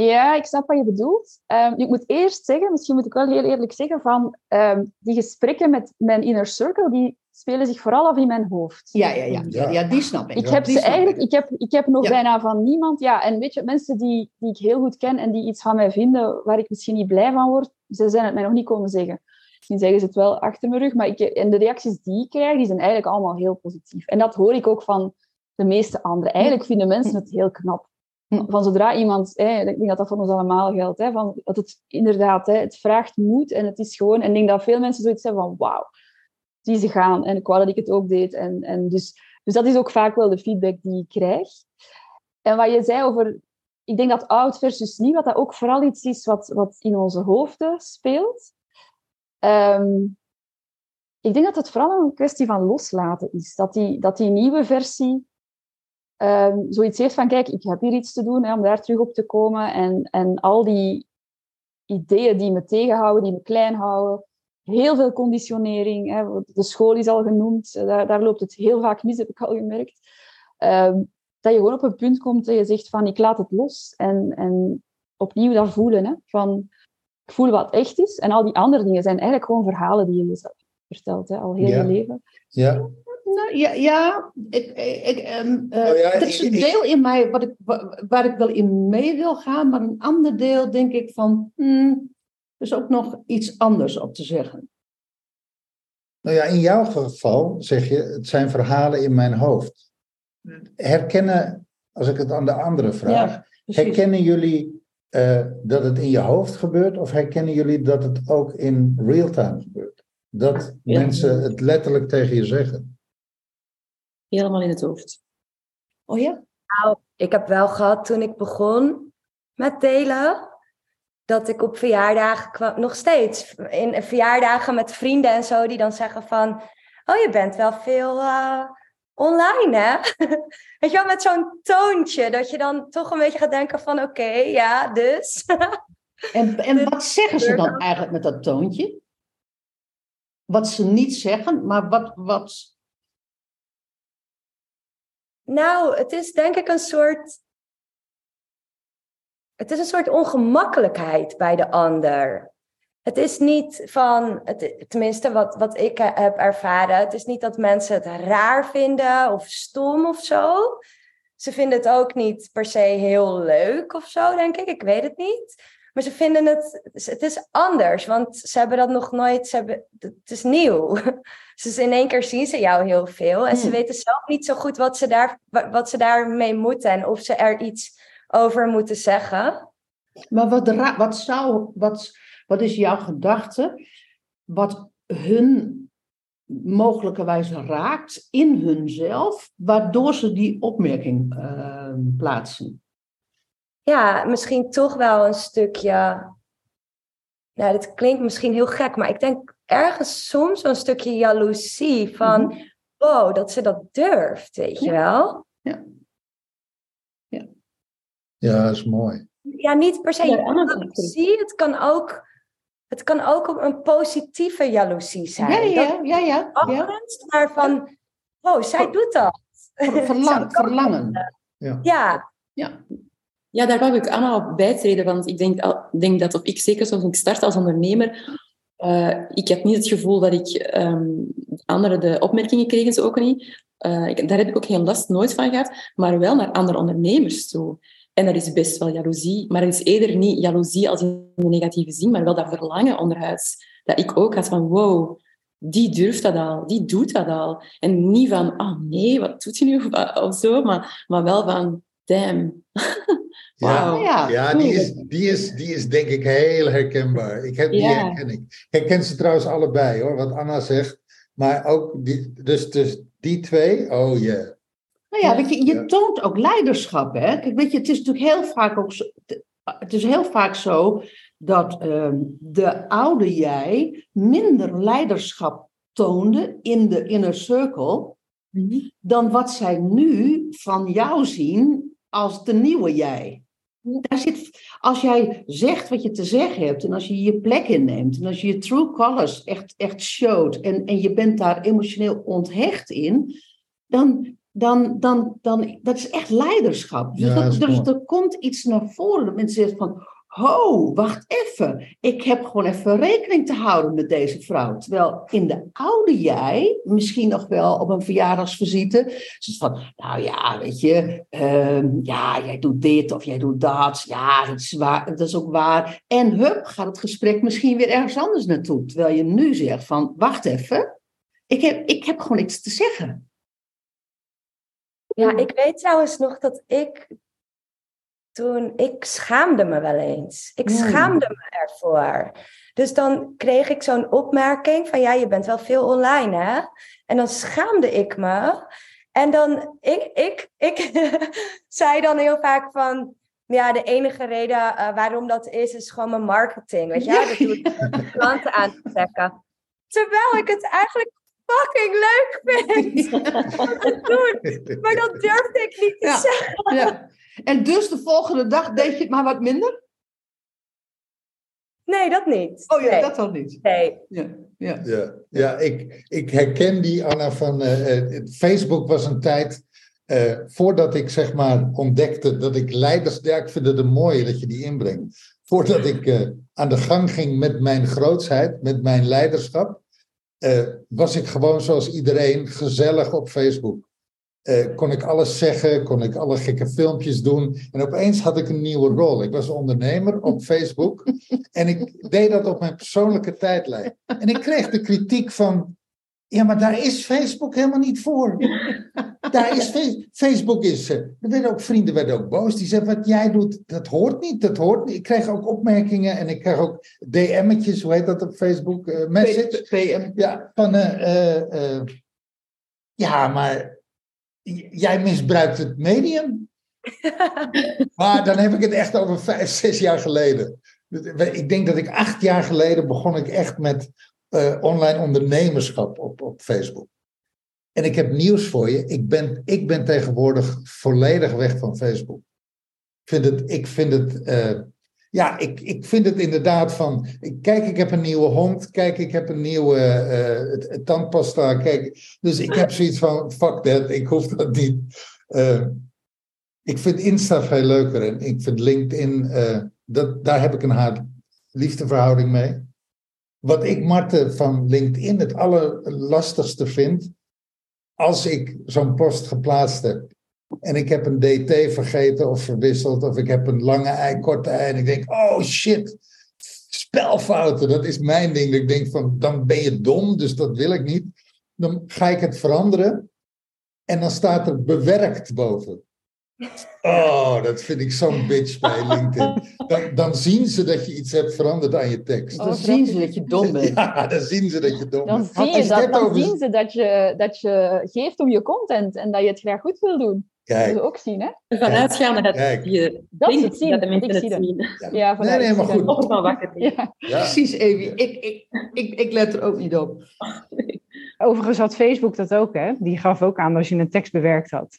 Ja, ik snap wat je bedoelt. Ehm, ik moet eerst zeggen, misschien moet ik wel heel eerlijk zeggen, van ehm, die gesprekken met mijn inner circle, die spelen zich vooral af in mijn hoofd. Ja, ja, ja. Ja. ja, die snap ik. Ik Ja, heb ze eigenlijk, ik. ik heb, ik heb nog Ja. bijna van niemand, ja, en weet je, mensen die, die ik heel goed ken en die iets van mij vinden waar ik misschien niet blij van word, ze zijn het mij nog niet komen zeggen. Misschien zeggen ze het wel achter mijn rug, maar ik, en de reacties die ik krijg, die zijn eigenlijk allemaal heel positief. En dat hoor ik ook van de meeste anderen. Eigenlijk vinden mensen het heel knap. Van zodra iemand, hè, ik denk dat dat voor ons allemaal geldt, hè, van dat het inderdaad, hè, het vraagt moed en het is gewoon, en ik denk dat veel mensen zoiets hebben van wauw, die ze gaan en ik wou dat ik het ook deed. En, en dus, dus dat is ook vaak wel de feedback die ik krijg. En wat je zei over, ik denk dat oud versus nieuw, dat dat ook vooral iets is wat, wat in onze hoofden speelt. Ehm, ik denk dat het vooral een kwestie van loslaten is. Dat die, dat die nieuwe versie ehm, zoiets heeft van, kijk, ik heb hier iets te doen hè, om daar terug op te komen. En, en al die ideeën die me tegenhouden, die me klein houden. Heel veel conditionering. Hè. De school is al genoemd. Daar, daar loopt het heel vaak mis, heb ik al gemerkt. Ehm, dat je gewoon op een punt komt dat je zegt van, ik laat het los. En, en opnieuw dat voelen. Hè, van, ik voel wat echt is. En al die andere dingen zijn eigenlijk gewoon verhalen die je jezelf vertelt. Hè, al heel Ja. je leven. Ja, Nou, ja, ja ik, ik, ehm, eh, Oh ja, er is een ik- deel in mij wat ik, wa- waar ik wel in mee wil gaan, maar een ander deel denk ik van, hmm, er is ook nog iets anders op te zeggen. nou ja, in jouw geval zeg je, het zijn verhalen in mijn hoofd. Herkennen, als ik het aan de anderen vraag, herkennen jullie eh, dat het in je hoofd gebeurt of herkennen jullie dat het ook in real time gebeurt? Dat Ja. mensen het letterlijk tegen je zeggen. Helemaal in het hoofd. Oh ja? Nou, ik heb wel gehad toen ik begon met delen. Dat ik op verjaardagen kwam, nog steeds in verjaardagen met vrienden en zo, die dan zeggen van, oh je bent wel veel eh, online hè? Weet je wel, met zo'n toontje, dat je dan toch een beetje gaat denken van, oké, ja, dus. En, en wat zeggen ze dan eigenlijk met dat toontje? Wat ze niet zeggen, maar wat, wat Nou, het is denk ik een soort. Het is een soort ongemakkelijkheid bij de ander. Het is niet van, het, tenminste wat, wat ik eh, heb ervaren, het is niet dat mensen het raar vinden of stom of zo. Ze vinden het ook niet per se heel leuk of zo, denk ik. Ik weet het niet. Maar ze vinden het, het is anders, want ze hebben dat nog nooit, ze hebben, het is nieuw. Dus in één keer zien ze jou heel veel en ze Hmm. weten zelf niet zo goed wat ze, daar, wa- wat ze daarmee moeten en of ze er iets over moeten zeggen. Maar wat, wat, zou, wat, wat is jouw gedachte? Wat hun mogelijkerwijs raakt in hunzelf, waardoor ze die opmerking eh, plaatsen? Ja, misschien toch wel een stukje. Nou, dit klinkt misschien heel gek, maar ik denk ergens soms een stukje jaloezie van, wow, dat ze dat durft, weet je Ja. wel? Ja, dat is mooi. Ja, niet per se Ja, jaloezie, het kan ook, het kan ook een positieve jaloezie zijn. Ja, Dat ja, ja, ja. ja. afgrenst, maar van, oh, zij doet dat. Verlang- verlangen. Ja, Ja. Ja, daar wou ik Anna op bijtreden, want ik denk, denk dat, of ik zeker zoals ik start als ondernemer, eh, ik heb niet het gevoel dat ik ehm anderen de opmerkingen kregen ze ook niet. Eh, daar heb ik ook geen last nooit van gehad, maar wel naar andere ondernemers toe. En er is best wel jaloezie, maar het is eerder niet jaloezie als in de negatieve zin, maar wel dat verlangen onderhuids. Dat ik ook had van, wow, die durft dat al, die doet dat al. En niet van, oh nee, wat doet hij nu? Of, of zo, maar, maar wel van, damn. Ja, Ja, die is, die, is, die is denk ik heel herkenbaar. Ik heb, die Ja. herken ik. Ik herken ze trouwens allebei hoor, wat Anna zegt. Maar ook, die, dus, dus die twee, oh yeah. Nou ja, weet je, je Ja. toont ook leiderschap. Hè? Kijk, weet je, het is natuurlijk heel vaak ook zo, het is heel vaak zo dat ehm, de oude jij minder leiderschap toonde in de inner circle dan wat zij nu van jou zien als de nieuwe jij. Daar zit, als jij zegt wat je te zeggen hebt en als je je plek inneemt en als je je true colors echt, echt showt en, en je bent daar emotioneel onthecht in, dan, dan, dan, dan dat is echt leiderschap. Dus, Ja, dat, dus er komt iets naar voren dat mensen zeggen van, ho, wacht even, ik heb gewoon even rekening te houden met deze vrouw. Terwijl in de oude jij, misschien nog wel op een verjaardagsvisite, is het van, nou ja, weet je, ehm, ja, jij doet dit of jij doet dat, ja, dat is, waar, dat is ook waar. En hup, gaat het gesprek misschien weer ergens anders naartoe. Terwijl je nu zegt van, wacht even, ik heb, ik heb gewoon iets te zeggen. Ja, ik weet trouwens nog dat ik toen, ik schaamde me wel eens. Ik Hmm. schaamde me ervoor. Dus dan kreeg ik zo'n opmerking van, ja, je bent wel veel online, hè? En dan schaamde ik me. En dan, ik, ik, ik zei dan heel vaak van, ja, de enige reden eh, waarom dat is, is gewoon mijn marketing. Weet je, Ja. dat doe ik om klanten aan te trekken. Terwijl ik het eigenlijk fucking leuk vind doen. Maar dat durfde ik niet te Ja. zeggen. Ja. En dus de volgende dag deed je het maar wat minder? Nee, dat niet. Oh ja, nee. dat dan niet. Nee. Ja, ja. Ja, ja ik, ik herken die, Anna, van eh, eh, Facebook was een tijd, eh, voordat ik zeg maar ontdekte dat ik leiders, ja, ik vind het een mooie dat je die inbrengt. Voordat ik eh, aan de gang ging met mijn grootsheid, met mijn leiderschap, eh, was ik gewoon zoals iedereen gezellig op Facebook. Eh, kon ik alles zeggen, kon ik alle gekke filmpjes doen. En opeens had ik een nieuwe rol. Ik was ondernemer op Facebook. en ik deed dat op mijn persoonlijke tijdlijn. En ik kreeg de kritiek van. Ja, maar daar is Facebook helemaal niet voor. Daar is Fe- Facebook is. eh, er werden ook vrienden werden ook boos. Die zeiden: wat jij doet, dat hoort niet. Dat hoort niet. Ik kreeg ook opmerkingen en ik kreeg ook DM'tjes, hoe heet dat op Facebook? Eh, message. PM. Ja, van. ja, maar jij misbruikt het medium. maar dan heb ik het echt over vijf, zes jaar geleden. Ik denk dat ik acht jaar geleden begon ik echt met eh, online ondernemerschap op, op Facebook. En ik heb nieuws voor je. Ik ben, ik ben tegenwoordig volledig weg van Facebook. Ik vind het, ik vind het, eh, ja, ik, ik vind het inderdaad van. Kijk, ik heb een nieuwe hond. Kijk, ik heb een nieuwe het tandpasta. Kijk, dus ik heb zoiets van: fuck that, ik hoef dat niet. Eh, ik vind Insta veel leuker en ik vind LinkedIn, eh, dat, daar heb ik een haat-liefdeverhouding mee. Wat ik, Marten, van LinkedIn het allerlastigste vind, als ik zo'n post geplaatst heb en ik heb een DT vergeten of verwisseld, of ik heb een lange ei, korte ei, en ik denk, oh shit, spelfouten, dat is mijn ding. Ik denk van, dan ben je dom, dus dat wil ik niet. Dan ga ik het veranderen en dan staat er bewerkt boven. Oh, dat vind ik zo'n bitch bij LinkedIn. Dan, dan zien ze dat je iets hebt veranderd aan je tekst. Dan zien ze dat je dom bent. Ja, dan zien ze dat je dom Dan, bent. zie je Als dat, het dan over- zien ze dat je, dat je geeft om je content en dat je het graag goed wil doen. Dat Kijk, ze ook zien, hè? Ervan uitgaande dat Kijk. je Dat denkt het zien, dat de want mensen ik het zie dat. zien. ja. Ja, nee, vanuit- nee, maar goed. Of wel wakker zijn. Ja. Ja. Precies, Evie. Ik, ik, ik, ik let er ook niet op. Overigens had Facebook dat ook, hè? Die gaf ook aan als je een tekst bewerkt had.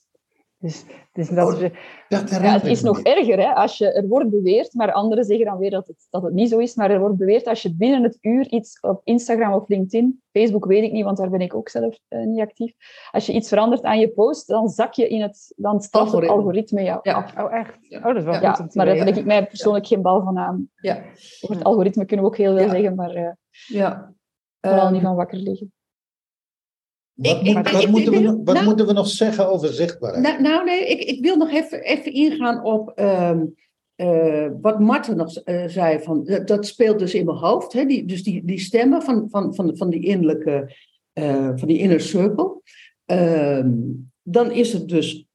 Dus, dus dat Oh, we- Dat Ja, het is nog erger, hè? Als je, er wordt beweerd, maar anderen zeggen dan weer dat het, dat het niet zo is. Maar er wordt beweerd als je binnen het uur iets op Instagram of LinkedIn, Facebook weet ik niet, want daar ben ik ook zelf eh, niet actief. Als je iets verandert aan je post, dan zak je in het, dan straft het Algoritme. jou Ja. af. Oh, echt? Ja. Oh, dat is wel Ja, goed om te maar daar heb ik mij persoonlijk geen bal van aan. Ja. Over het algoritme kunnen we ook heel veel Ja. zeggen, maar eh, ja. vooral Ehm, niet van wakker liggen. Wat, Ik- ik- moet- ik- wat ik- moeten, we, wat nou- moeten we nog zeggen over zichtbaarheid? Nou, nou nee, ik, ik wil nog even, even ingaan op ehm, eh, wat Marten nog eh, zei. Van, dat, dat speelt dus in mijn hoofd. Hè, die, dus die, die stemmen van, van, van, van die innerlijke, eh, van die inner circle. Ehm, dan is het dus,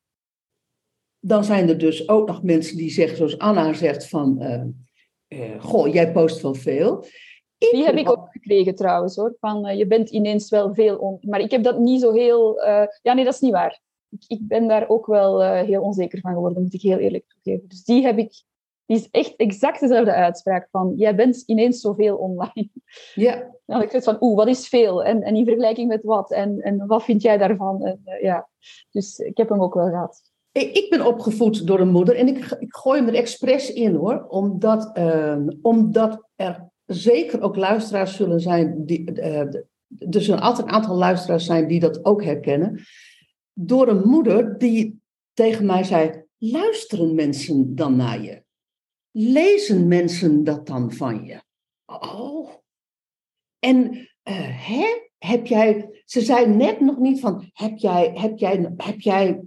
dan zijn er dus ook nog mensen die zeggen, zoals Anna zegt van, eh, eh, goh, jij post wel veel. Die heb ik ook gekregen trouwens hoor. Van eh, je bent ineens wel veel on. Maar ik heb dat niet zo heel. eh, Ja, nee, dat is niet waar. Ik, ik ben daar ook wel eh, heel onzeker van geworden, moet ik heel eerlijk toegeven. Dus die heb ik. Die is echt exact dezelfde uitspraak van jij bent ineens zoveel online. Ja, had ik zoiets van oeh, wat is veel? En, en in vergelijking met wat? En, en wat vind jij daarvan? En, ja. Dus ik heb hem ook wel gehad. Ik ik ben opgevoed door een moeder en ik, ik gooi hem er expres in hoor, omdat, ehm, omdat er zeker ook luisteraars zullen zijn, die, eh, er zullen altijd een aantal luisteraars zijn die dat ook herkennen, door een moeder die tegen mij zei, luisteren mensen dan naar je? Lezen mensen dat dan van je? Oh. En eh, hè? heb jij, ze zei net nog niet van, heb jij, heb jij, heb jij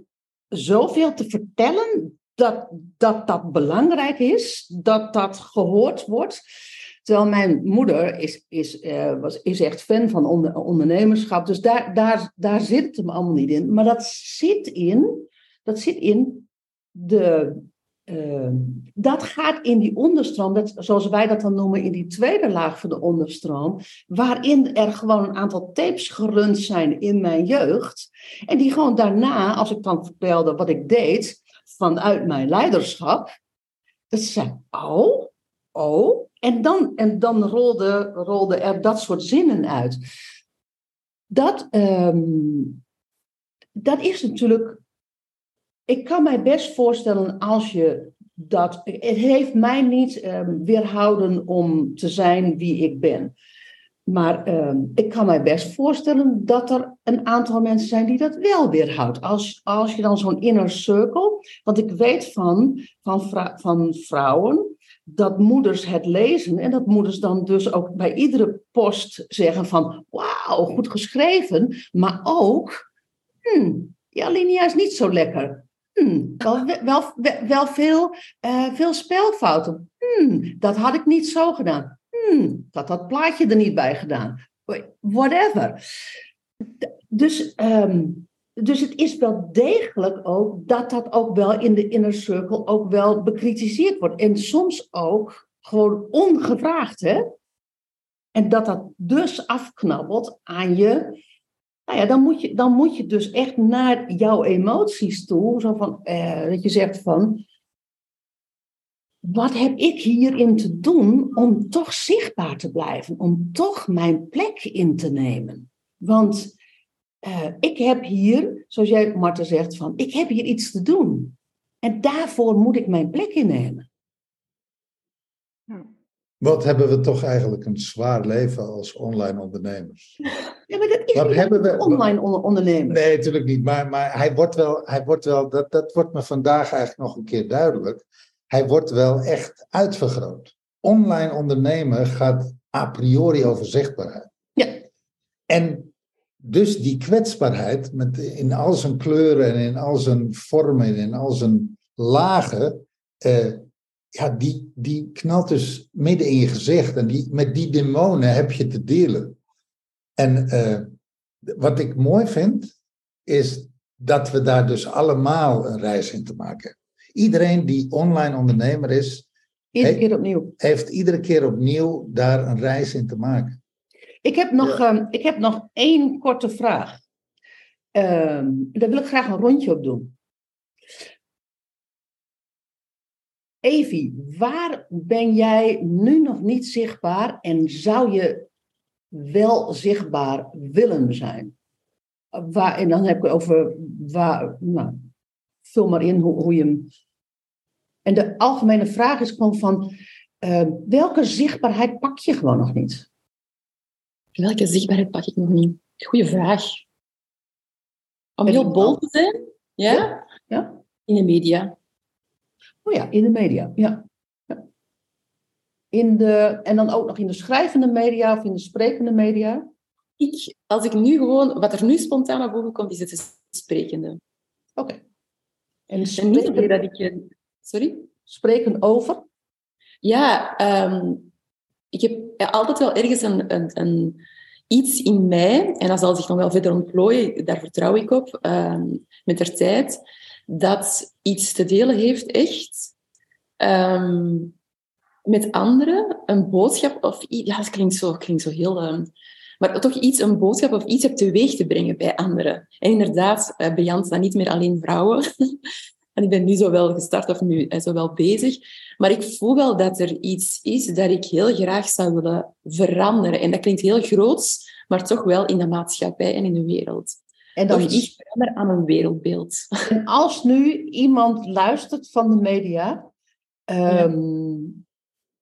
zoveel te vertellen dat, dat dat belangrijk is, dat dat gehoord wordt. Terwijl mijn moeder is, is, eh, was, is echt fan van onder, ondernemerschap, dus daar, daar, daar zit het hem allemaal niet in. Maar dat zit in, dat zit in de, eh, dat gaat in die onderstroom, dat, zoals wij dat dan noemen, in die tweede laag van de onderstroom, waarin er gewoon een aantal tapes gerund zijn in mijn jeugd. En die gewoon daarna, als ik dan vertelde wat ik deed vanuit mijn leiderschap, dat ze zei, oh, oh. En dan, en dan rolde, rolde er dat soort zinnen uit. Dat, ehm, dat is natuurlijk. Ik kan mij best voorstellen als je dat. Het heeft mij niet ehm, weerhouden om te zijn wie ik ben. Maar ehm, ik kan mij best voorstellen dat er een aantal mensen zijn die dat wel weerhoudt. Als, als je dan zo'n inner circle. Want ik weet van, van, van vrouwen dat moeders het lezen en dat moeders dan dus ook bij iedere post zeggen van wauw, goed geschreven, maar ook hmm, ja, Linia is niet zo lekker. Hmm, wel, wel, wel, veel, eh, veel spelfouten. Hmm, dat had ik niet zo gedaan. Hmm, dat had plaatje er niet bij gedaan. Whatever. Dus, ehm, dus het is wel degelijk ook dat dat ook wel in de inner circle ook wel bekritiseerd wordt. En soms ook gewoon ongevraagd, hè? En dat dat dus afknabbelt aan je. Nou ja, dan moet je, dan moet je dus echt naar jouw emoties toe. Zo van, eh, dat je zegt van. Wat heb ik hierin te doen om toch zichtbaar te blijven? Om toch mijn plek in te nemen? Want eh, ik heb hier, zoals jij, Marta, zegt, van, ik heb hier iets te doen. En daarvoor moet ik mijn plek innemen. Wat hebben we toch eigenlijk een zwaar leven als online ondernemers? Ja, maar dat is Wat niet hebben we- online onder- ondernemers. Nee, natuurlijk niet. Maar, maar hij wordt wel, hij wordt wel dat, dat wordt me vandaag eigenlijk nog een keer duidelijk. Hij wordt wel echt uitvergroot. Online ondernemen gaat a priori over zichtbaarheid. Ja. En dus die kwetsbaarheid met, in al zijn kleuren en in al zijn vormen en in al zijn lagen, eh, ja, die, die knalt dus midden in je gezicht. En die, met die demonen heb je te delen. En eh, wat ik mooi vind, is dat we daar dus allemaal een reis in te maken hebben. Iedereen die online ondernemer is, Iedere keer opnieuw. heeft iedere keer opnieuw daar een reis in te maken. Ik heb nog, ehm, ik heb nog één korte vraag. Ehm, daar wil ik graag een rondje op doen. Evie, waar ben jij nu nog niet zichtbaar en zou je wel zichtbaar willen zijn? Waar, en dan heb ik over waar, nou, vul maar in hoe, hoe je hem... En de algemene vraag is gewoon van, eh, welke zichtbaarheid pak je gewoon nog niet? Welke zichtbaarheid pak ik nog niet? Goeie vraag. Om heel bol te zijn? Ja? Ja. In de media. Oh ja, in de media, ja. ja. In de, en dan ook nog in de schrijvende media of in de sprekende media? Ik, als ik nu gewoon, wat er nu spontaan naar boven komt, is het sprekende. Oké. En, en niet dat ik... Sorry? Spreken over? Ja, ehm, ik heb altijd wel ergens een, een, iets in mij, en dat zal zich nog wel verder ontplooien, daar vertrouw ik op, ehm, met de tijd, dat iets te delen heeft, echt, ehm, met anderen, een boodschap of iets. Ja, dat klinkt zo, klinkt zo heel... maar toch iets, een boodschap of iets hebt teweeg te brengen bij anderen. En inderdaad, uh, Briant, dan niet meer alleen vrouwen. En ik ben nu zowel gestart of nu eh, zowel bezig. Maar ik voel wel dat er iets is dat ik heel graag zou willen veranderen. En dat klinkt heel groots, maar toch wel in de maatschappij en in de wereld. En dat is... verander aan een wereldbeeld. En als nu iemand luistert van de media, um,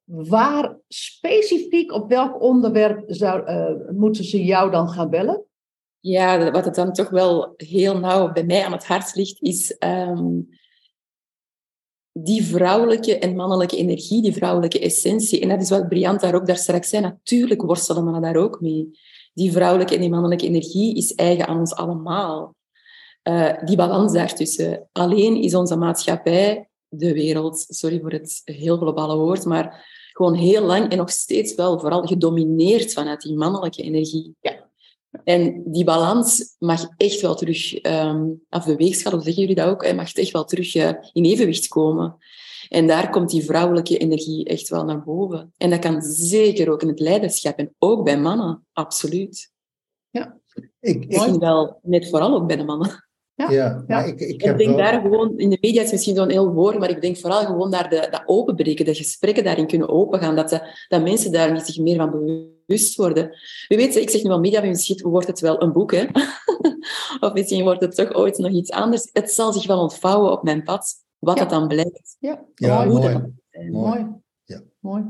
waar specifiek op welk onderwerp zou, uh, moeten ze jou dan gaan bellen? Ja, wat het dan toch wel heel nauw bij mij aan het hart ligt, is um, die vrouwelijke en mannelijke energie, die vrouwelijke essentie. En dat is wat Briant daar ook daar straks zei. Natuurlijk worstelen we daar ook mee. Die vrouwelijke en die mannelijke energie is eigen aan ons allemaal. Uh, die balans daartussen. Alleen is onze maatschappij, de wereld, sorry voor het heel globale woord, maar gewoon heel lang en nog steeds wel vooral gedomineerd vanuit die mannelijke energie. Ja. En die balans mag echt wel terug, um, of de weegschaal, hoe zeggen jullie dat ook, mag echt wel terug uh, in evenwicht komen. En daar komt die vrouwelijke energie echt wel naar boven. En dat kan zeker ook in het leiderschap en ook bij mannen, absoluut. Ja. Ik, ik vind wel, net vooral ook bij de mannen. Ja, ja, maar ik, ik, ik denk wel... daar gewoon, in de media is misschien zo'n heel woord, maar ik denk vooral gewoon daar de, dat openbreken, de gesprekken daarin kunnen opengaan, dat, de, dat mensen daar zich meer van bewust worden. Wie weet, ik zeg nu wel media, misschien wordt het wel een boek, hè? of misschien wordt het toch ooit nog iets anders. Het zal zich wel ontvouwen op mijn pad, wat het dan blijkt. Ja, ja mooi. Mooi. mooi. mooi. Ja. mooi.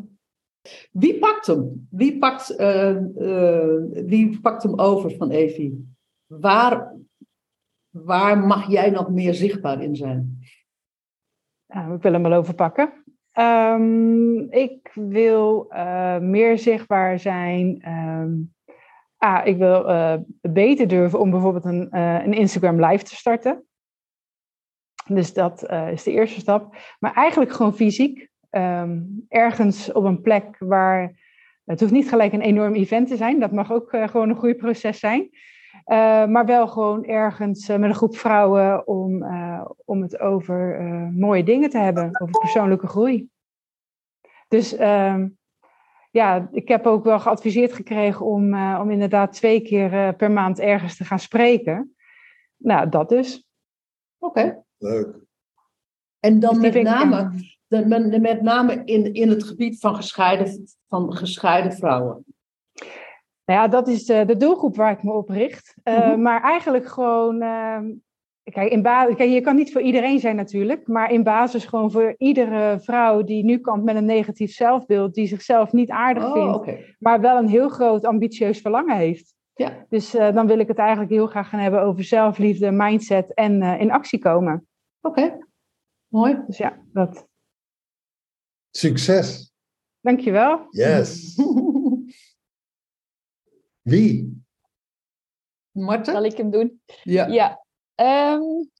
Wie pakt hem? Wie pakt, uh, uh, wie pakt hem over van Evie? Waar Waar mag jij nog meer zichtbaar in zijn? Nou, ik wil hem wel overpakken. Um, ik wil uh, meer zichtbaar zijn. Um, ah, ik wil uh, beter durven om bijvoorbeeld een, uh, een Instagram live te starten. Dus dat is de eerste stap. Maar eigenlijk gewoon fysiek. Um, ergens op een plek waar. Het hoeft niet gelijk een enorm event te zijn. Dat mag ook gewoon een groeiproces zijn. Uh, maar wel gewoon ergens uh, met een groep vrouwen om, uh, om het over mooie dingen te hebben, over persoonlijke groei. Dus ehm, ja, ik heb ook wel geadviseerd gekregen om, om inderdaad twee keer per maand ergens te gaan spreken. Nou, dat dus. Oké. Okay. Leuk. En dan dus met, name, de, met name in, in het gebied van gescheiden, van gescheiden vrouwen. Nou ja, dat is de, de doelgroep waar ik me op richt. Uh, mm-hmm. Maar eigenlijk gewoon. Uh, kijk, in kijk, je kan niet voor iedereen zijn natuurlijk. Maar in basis gewoon voor iedere vrouw die nu komt met een negatief zelfbeeld. die zichzelf niet aardig oh, vindt. Okay. maar wel een heel groot ambitieus verlangen heeft. Ja. Dus uh, dan wil ik het eigenlijk heel graag gaan hebben over zelfliefde, mindset en in actie komen. Oké, okay. mooi. Dus ja, dat. Succes. Dankjewel. Yes. Wie? Marten? Zal ik hem doen? Ja. ja. Um,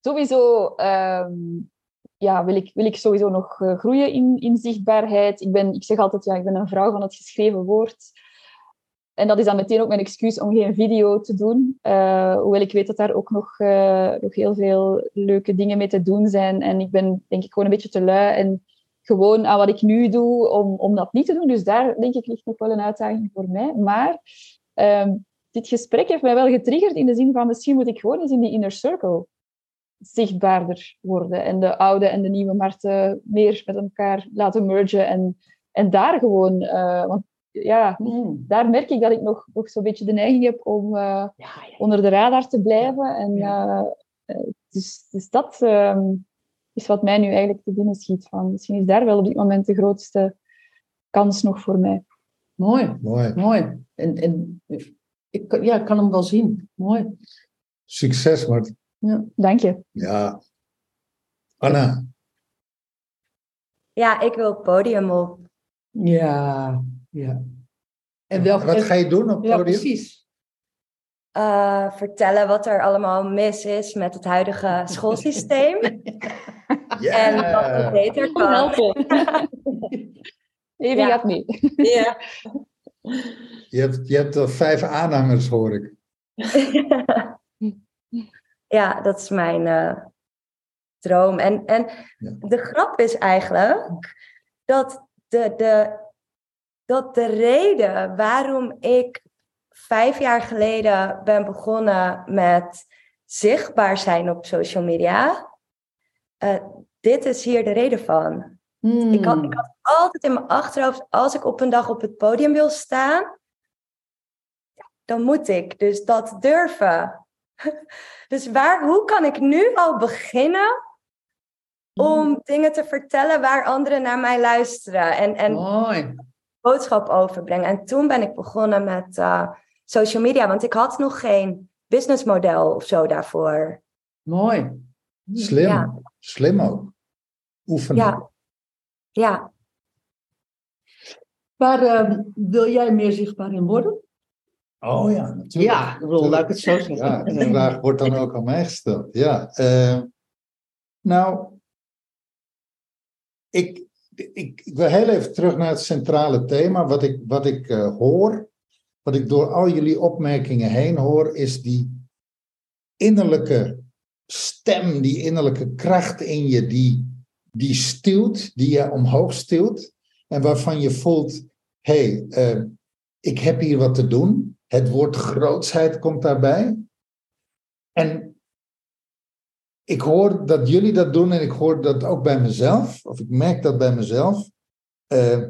sowieso um, ja, wil, ik, wil ik sowieso nog uh, groeien in, in zichtbaarheid. Ik, ben, ik zeg altijd, ja, ik ben een vrouw van het geschreven woord. En dat is dan meteen ook mijn excuus om geen video te doen. Uh, hoewel ik weet dat daar ook nog, uh, nog heel veel leuke dingen mee te doen zijn. En ik ben denk ik gewoon een beetje te lui en gewoon aan wat ik nu doe om, om dat niet te doen. Dus daar denk ik ligt nog wel een uitdaging voor mij. Maar um, dit gesprek heeft mij wel getriggerd in de zin van misschien moet ik gewoon eens in die inner circle zichtbaarder worden en de oude en de nieuwe markten meer met elkaar laten mergen en, en daar gewoon, uh, want ja, mm. daar merk ik dat ik nog, nog zo'n beetje de neiging heb om uh, ja, ja, onder de radar te blijven en uh, dus, dus dat ehm, is wat mij nu eigenlijk te binnen schiet. Van. Misschien is daar wel op dit moment de grootste kans nog voor mij. Mooi, Mooi. mooi. En, en ik, ja, ik kan hem wel zien. Mooi. Succes, Mart. Dank je. Ja. Anna. Ja, ik wil het podium op. Ja, ja. En welk, Wat ga je doen op het ja, podium? precies. eh, vertellen wat er allemaal mis is met het huidige schoolsysteem. Ja. En wat er beter kan. helpen. Even Ja. gaat mee. Ja. Je hebt, je hebt al vijf aanhangers, hoor ik. ja, dat is mijn eh, droom. En, en Ja. de grap is eigenlijk dat de, de, dat de reden waarom ik vijf jaar geleden ben begonnen met zichtbaar zijn op social media, eh, dit is hier de reden van. Ik, had, Hmm. ik had altijd in mijn achterhoofd, als ik op een dag op het podium wil staan, ja, dan moet ik dus dat durven. Dus waar, hoe kan ik nu al beginnen om dingen te vertellen waar anderen naar mij luisteren en, en Mooi. boodschap overbrengen? En toen ben ik begonnen met eh, social media, want ik had nog geen businessmodel of zo daarvoor. Mooi. Slim. Ja. Slim ook. Oefenen. Ja, ja. Waar ehm, wil jij meer zichtbaar in worden? Oh ja, natuurlijk. Ja, ik bedoel, laat ik het zo zeggen. Ja, die vraag wordt dan ook aan mij gesteld. Ja, eh, nou, ik, ik, ik wil heel even terug naar het centrale thema. Wat ik, wat ik eh, hoor, wat ik door al jullie opmerkingen heen hoor, is die innerlijke stem, die innerlijke kracht in je, die, die stuwt, die je omhoog stuwt. En waarvan je voelt, hé, hey, eh, ik heb hier wat te doen. Het woord grootsheid komt daarbij. En ik hoor dat jullie dat doen en ik hoor dat ook bij mezelf, of ik merk dat bij mezelf. Eh,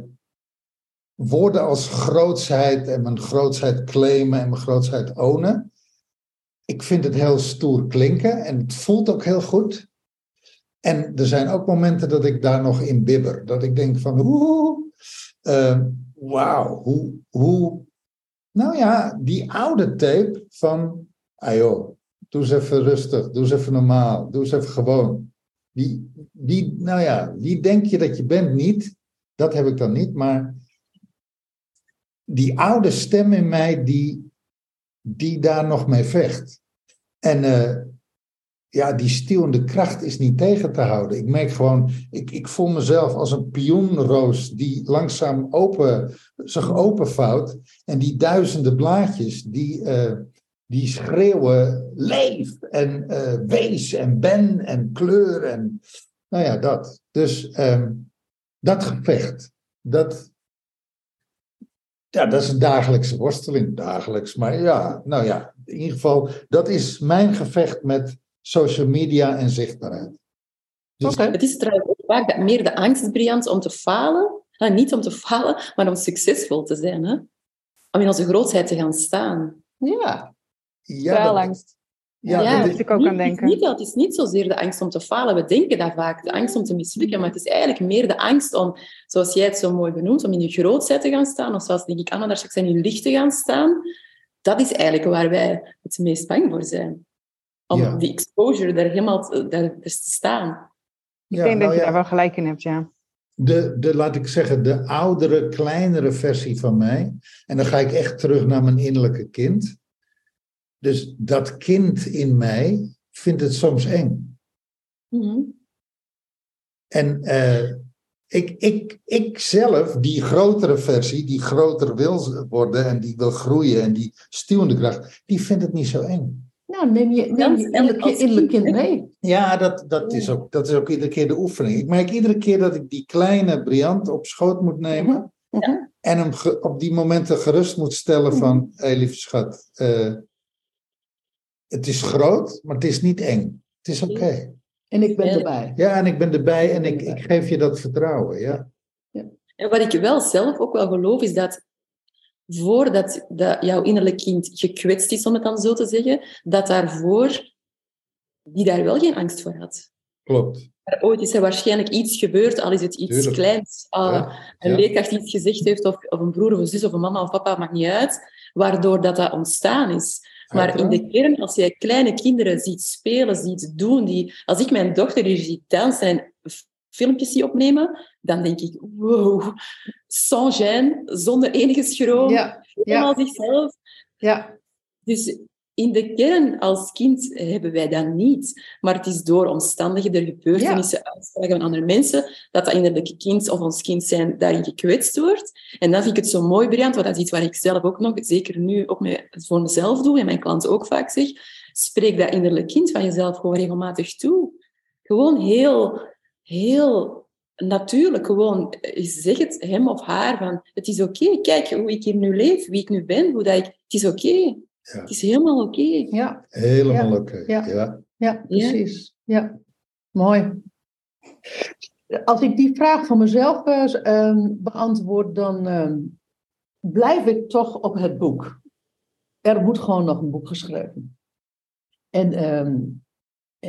woorden als grootsheid en mijn grootsheid claimen en mijn grootsheid ownen. Ik vind het heel stoer klinken en het voelt ook heel goed. En er zijn ook momenten dat ik daar nog in bibber. Dat ik denk van, oeh, eh, wauw, hoe, hoe nou ja, die oude tape van, ah joh, doe eens even rustig, doe eens even normaal, doe eens even gewoon. Die, die, nou ja, wie denk je dat je bent? Niet, dat heb ik dan niet, maar die oude stem in mij die, die daar nog mee vecht. En eh, ja, die stuwende kracht is niet tegen te houden. Ik merk gewoon, ik, ik voel mezelf als een pioenroos die langzaam open, zich openvouwt. En die duizenden blaadjes, die, eh, die schreeuwen leef en eh, wees en ben en kleur en nou ja, dat. Dus ehm, dat gevecht, dat, ja, dat is een dagelijkse worsteling, dagelijks. Maar ja, nou ja, in ieder geval, dat is mijn gevecht met social media en zichtbaarheid. Dus Oké. Het is trouwens ook vaak dat meer de angst, Briant, om te falen. hè, niet om te falen, maar om succesvol te zijn. Hè? Om in onze grootheid te gaan staan. Ja. ja, Wel dat- angst. ja, Ja, dat moet is- ik ook niet, aan het is denken. Niet, het is niet zozeer de angst om te falen. We denken dat vaak, de angst om te mislukken. Maar het is eigenlijk meer de angst om, zoals jij het zo mooi benoemt, om in je grootheid te gaan staan. Of zoals, denk ik, Anna daar straks in je licht te gaan staan. Dat is eigenlijk waar wij het meest bang voor zijn. Om Ja. die exposure daar helemaal te, daar, daar te staan. Ik ja, denk nou dat je ja. daar wel gelijk in hebt, ja. de, de, laat ik zeggen, de oudere, kleinere versie van mij. En dan ga ik echt terug naar mijn innerlijke kind. Dus dat kind in mij vindt het soms eng. Mhm. En eh, ik, ik, ik zelf, die grotere versie, die groter wil worden en die wil groeien en die stuwende kracht, die vindt het niet zo eng. Nou, neem je, neem je kind, kind hè? mee. Ja, dat, dat, is ook, dat is ook iedere keer de oefening. Ik merk iedere keer dat ik die kleine Briant op schoot moet nemen. Mhm. En hem ge- op die momenten gerust moet stellen van... Hé, hey, lieve schat, eh, het is groot, maar het is niet eng. Het is oké. En ik ben Ja. erbij. Ja, en ik ben erbij en ik, ik geef je dat vertrouwen, ja. En wat ik wel zelf ook wel geloof, is dat voordat dat jouw innerlijk kind gekwetst is, om het dan zo te zeggen, dat daarvoor die daar wel geen angst voor had. Klopt. Maar ooit is er waarschijnlijk iets gebeurd, al is het iets Tuurlijk. kleins, al Ja, een ja. leerkracht iets gezegd heeft, of, of een broer of een zus of een mama of papa, maakt niet uit, waardoor dat, dat ontstaan is. Maar in de kern, als jij kleine kinderen ziet spelen, ziet doen, die, als ik mijn dochter hier zie dansen en f- filmpjes zie opnemen, dan denk ik, wow, sans gêne, zonder enige schroom, Ja, helemaal zichzelf. ja, Dus in de kern als kind hebben wij dat niet. Maar het is door omstandigheden, gebeurtenissen, uitslagen van andere mensen, dat dat innerlijke kind of ons kind zijn daarin gekwetst wordt. En dan vind ik het zo mooi, Briant, want dat is iets waar ik zelf ook nog, zeker nu ook mee, voor mezelf doe, en mijn klanten ook vaak zeg, spreek dat innerlijke kind van jezelf gewoon regelmatig toe. Gewoon heel, heel natuurlijk, gewoon eh, zeg het hem of haar van, het is oké, kijk hoe ik hier nu leef, wie ik nu ben, hoe dat ik, het is oké. Ja. Het is helemaal oké. ja, Helemaal Ja. oké. Ja. Ja. ja, precies. Ja, mooi. Als ik die vraag van mezelf eh, ehm, beantwoord, dan ehm, blijf ik toch op het boek. Er moet gewoon nog een boek geschreven. En, ehm,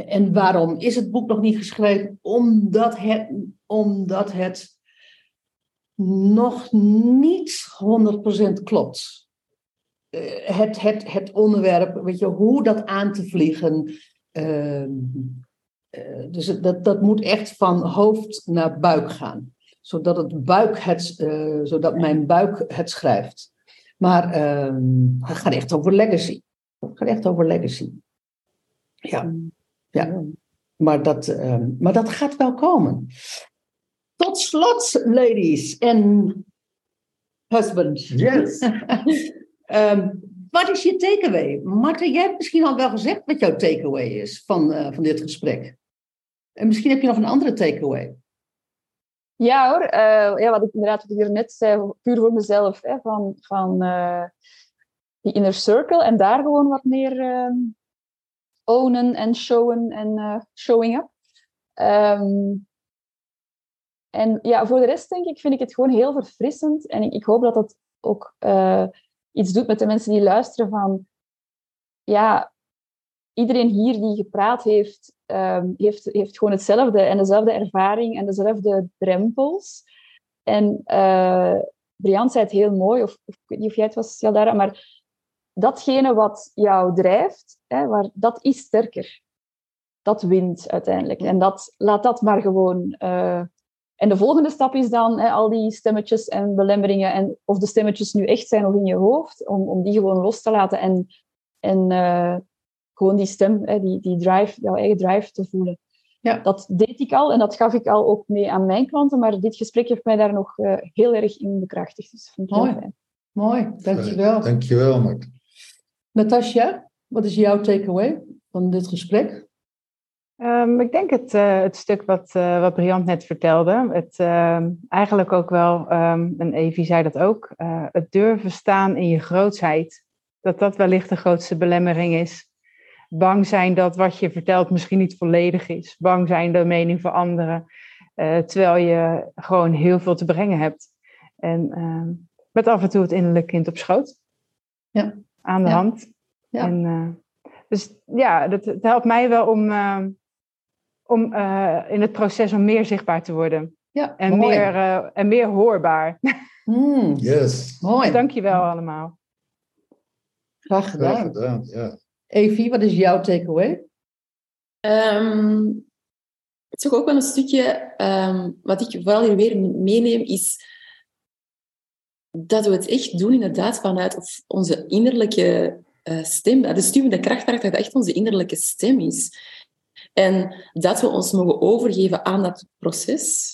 en waarom is het boek nog niet geschreven? Omdat het, omdat het nog niet 100% klopt. Eh, het, het, het onderwerp, weet je, hoe dat aan te vliegen. ehm, eh, dus dat, dat moet echt van hoofd naar buik gaan. Zodat, het buik het, eh, zodat mijn buik het schrijft. Maar ehm, het gaat echt over legacy. Het gaat echt over legacy. Ja, ja. Maar, dat, ehm, maar dat gaat wel komen. Tot slot, ladies en husbands. Yes. Ehm, wat is je takeaway? Marten, jij hebt misschien al wel gezegd wat jouw takeaway is van, eh, van dit gesprek. En misschien heb je nog een andere takeaway. Ja hoor, eh, ja, wat ik inderdaad wat ik hier net zei, puur voor mezelf, hè, van, van eh, die inner circle en daar gewoon wat meer eh, ownen en showen en eh, showing up. Ehm, en ja, voor de rest denk ik, vind ik het gewoon heel verfrissend en ik, hoop dat dat ook eh, iets doet met de mensen die luisteren van, ja, iedereen hier die gepraat heeft, ehm, heeft, heeft gewoon hetzelfde en dezelfde ervaring en dezelfde drempels. En uh, Brian zei het heel mooi, of, of niet of jij het was, Jaldara, maar datgene wat jou drijft, hè, waar, dat is sterker. Dat wint uiteindelijk. En dat, laat dat maar gewoon. Uh, en de volgende stap is dan hè, al die stemmetjes en belemmeringen, en of de stemmetjes nu echt zijn of in je hoofd, om, om die gewoon los te laten en, en uh, gewoon die stem, hè, die, die drive, jouw eigen drive te voelen. Ja. Dat deed ik al en dat gaf ik al ook mee aan mijn klanten, maar dit gesprek heeft mij daar nog uh, heel erg in bekrachtigd. Dus vind ik Mooi. heel fijn. Mooi, dankjewel. Dankjewel, Mart. Natasja, wat is jouw takeaway van dit gesprek? Um, ik denk het, uh, het stuk wat, uh, wat Briant net vertelde. Het, uh, eigenlijk ook wel, um, en Evie zei dat ook, uh, het durven staan in je grootsheid. Dat dat wellicht de grootste belemmering is. Bang zijn dat wat je vertelt misschien niet volledig is. Bang zijn de mening van anderen. Terwijl je gewoon heel veel te brengen hebt. En ehm, met af en toe het innerlijke kind op schoot. Ja. Aan de ja. hand. Ja. En, uh, dus ja, dat, het helpt mij wel om, uh, om uh, in het proces om meer zichtbaar te worden. Ja, en, mooi. meer, uh, en meer hoorbaar. Mm, Yes. mooi. Dankjewel allemaal. Graag gedaan. Graag gedaan, ja. Evie, wat is jouw takeaway? Um, het is ook wel een stukje, um, wat ik vooral hier weer meeneem, is dat we het echt doen inderdaad vanuit onze innerlijke uh, stem. De stuwende kracht dat echt onze innerlijke stem is. En dat we ons mogen overgeven aan dat proces.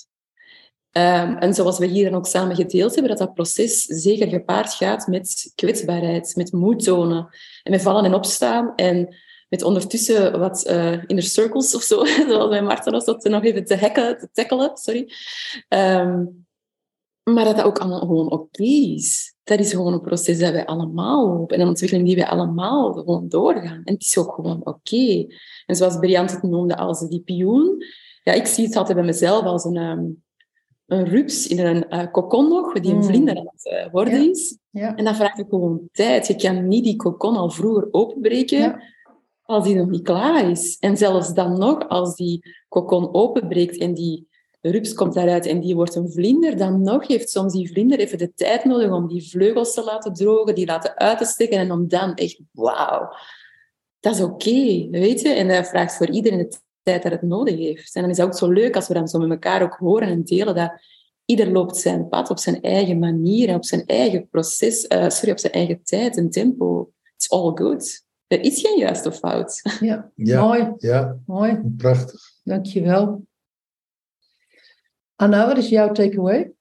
Um, en zoals we hier dan ook samen gedeeld hebben, dat dat proces zeker gepaard gaat met kwetsbaarheid, met moed en met vallen en opstaan en met ondertussen wat uh, inner circles of zo, zoals bij Marten was dat nog even te hacken, te tackelen, sorry. Um, maar dat dat ook allemaal gewoon oké is. Dat is gewoon een proces dat wij allemaal lopen en een ontwikkeling die wij allemaal gewoon doorgaan. En het is ook gewoon oké. Okay. En zoals Briant het noemde als die pioen, ja, ik zie het altijd bij mezelf als een, um, een rups in een uh, kokon nog, die een vlinder aan het uh, worden ja. is. Ja. En dat vraagt ook gewoon tijd. Je kan niet die kokon al vroeger openbreken. Ja. als die nog niet klaar is. En zelfs dan nog, als die kokon openbreekt en die rups komt daaruit en die wordt een vlinder, dan nog heeft soms die vlinder even de tijd nodig om die vleugels te laten drogen, die laten uit te steken en om dan echt, wauw, dat is oké, weet je? En dat vraagt voor iedereen de tijd dat het nodig heeft. En dan is het ook zo leuk als we dan zo met elkaar ook horen en delen dat ieder loopt zijn pad op zijn eigen manier en op zijn eigen proces, uh, sorry, op zijn eigen tijd en tempo. It's all good. Er is geen juist of fout. Ja, Ja. mooi. Ja, Mooi, prachtig. dankjewel. Anna, wat is jouw takeaway?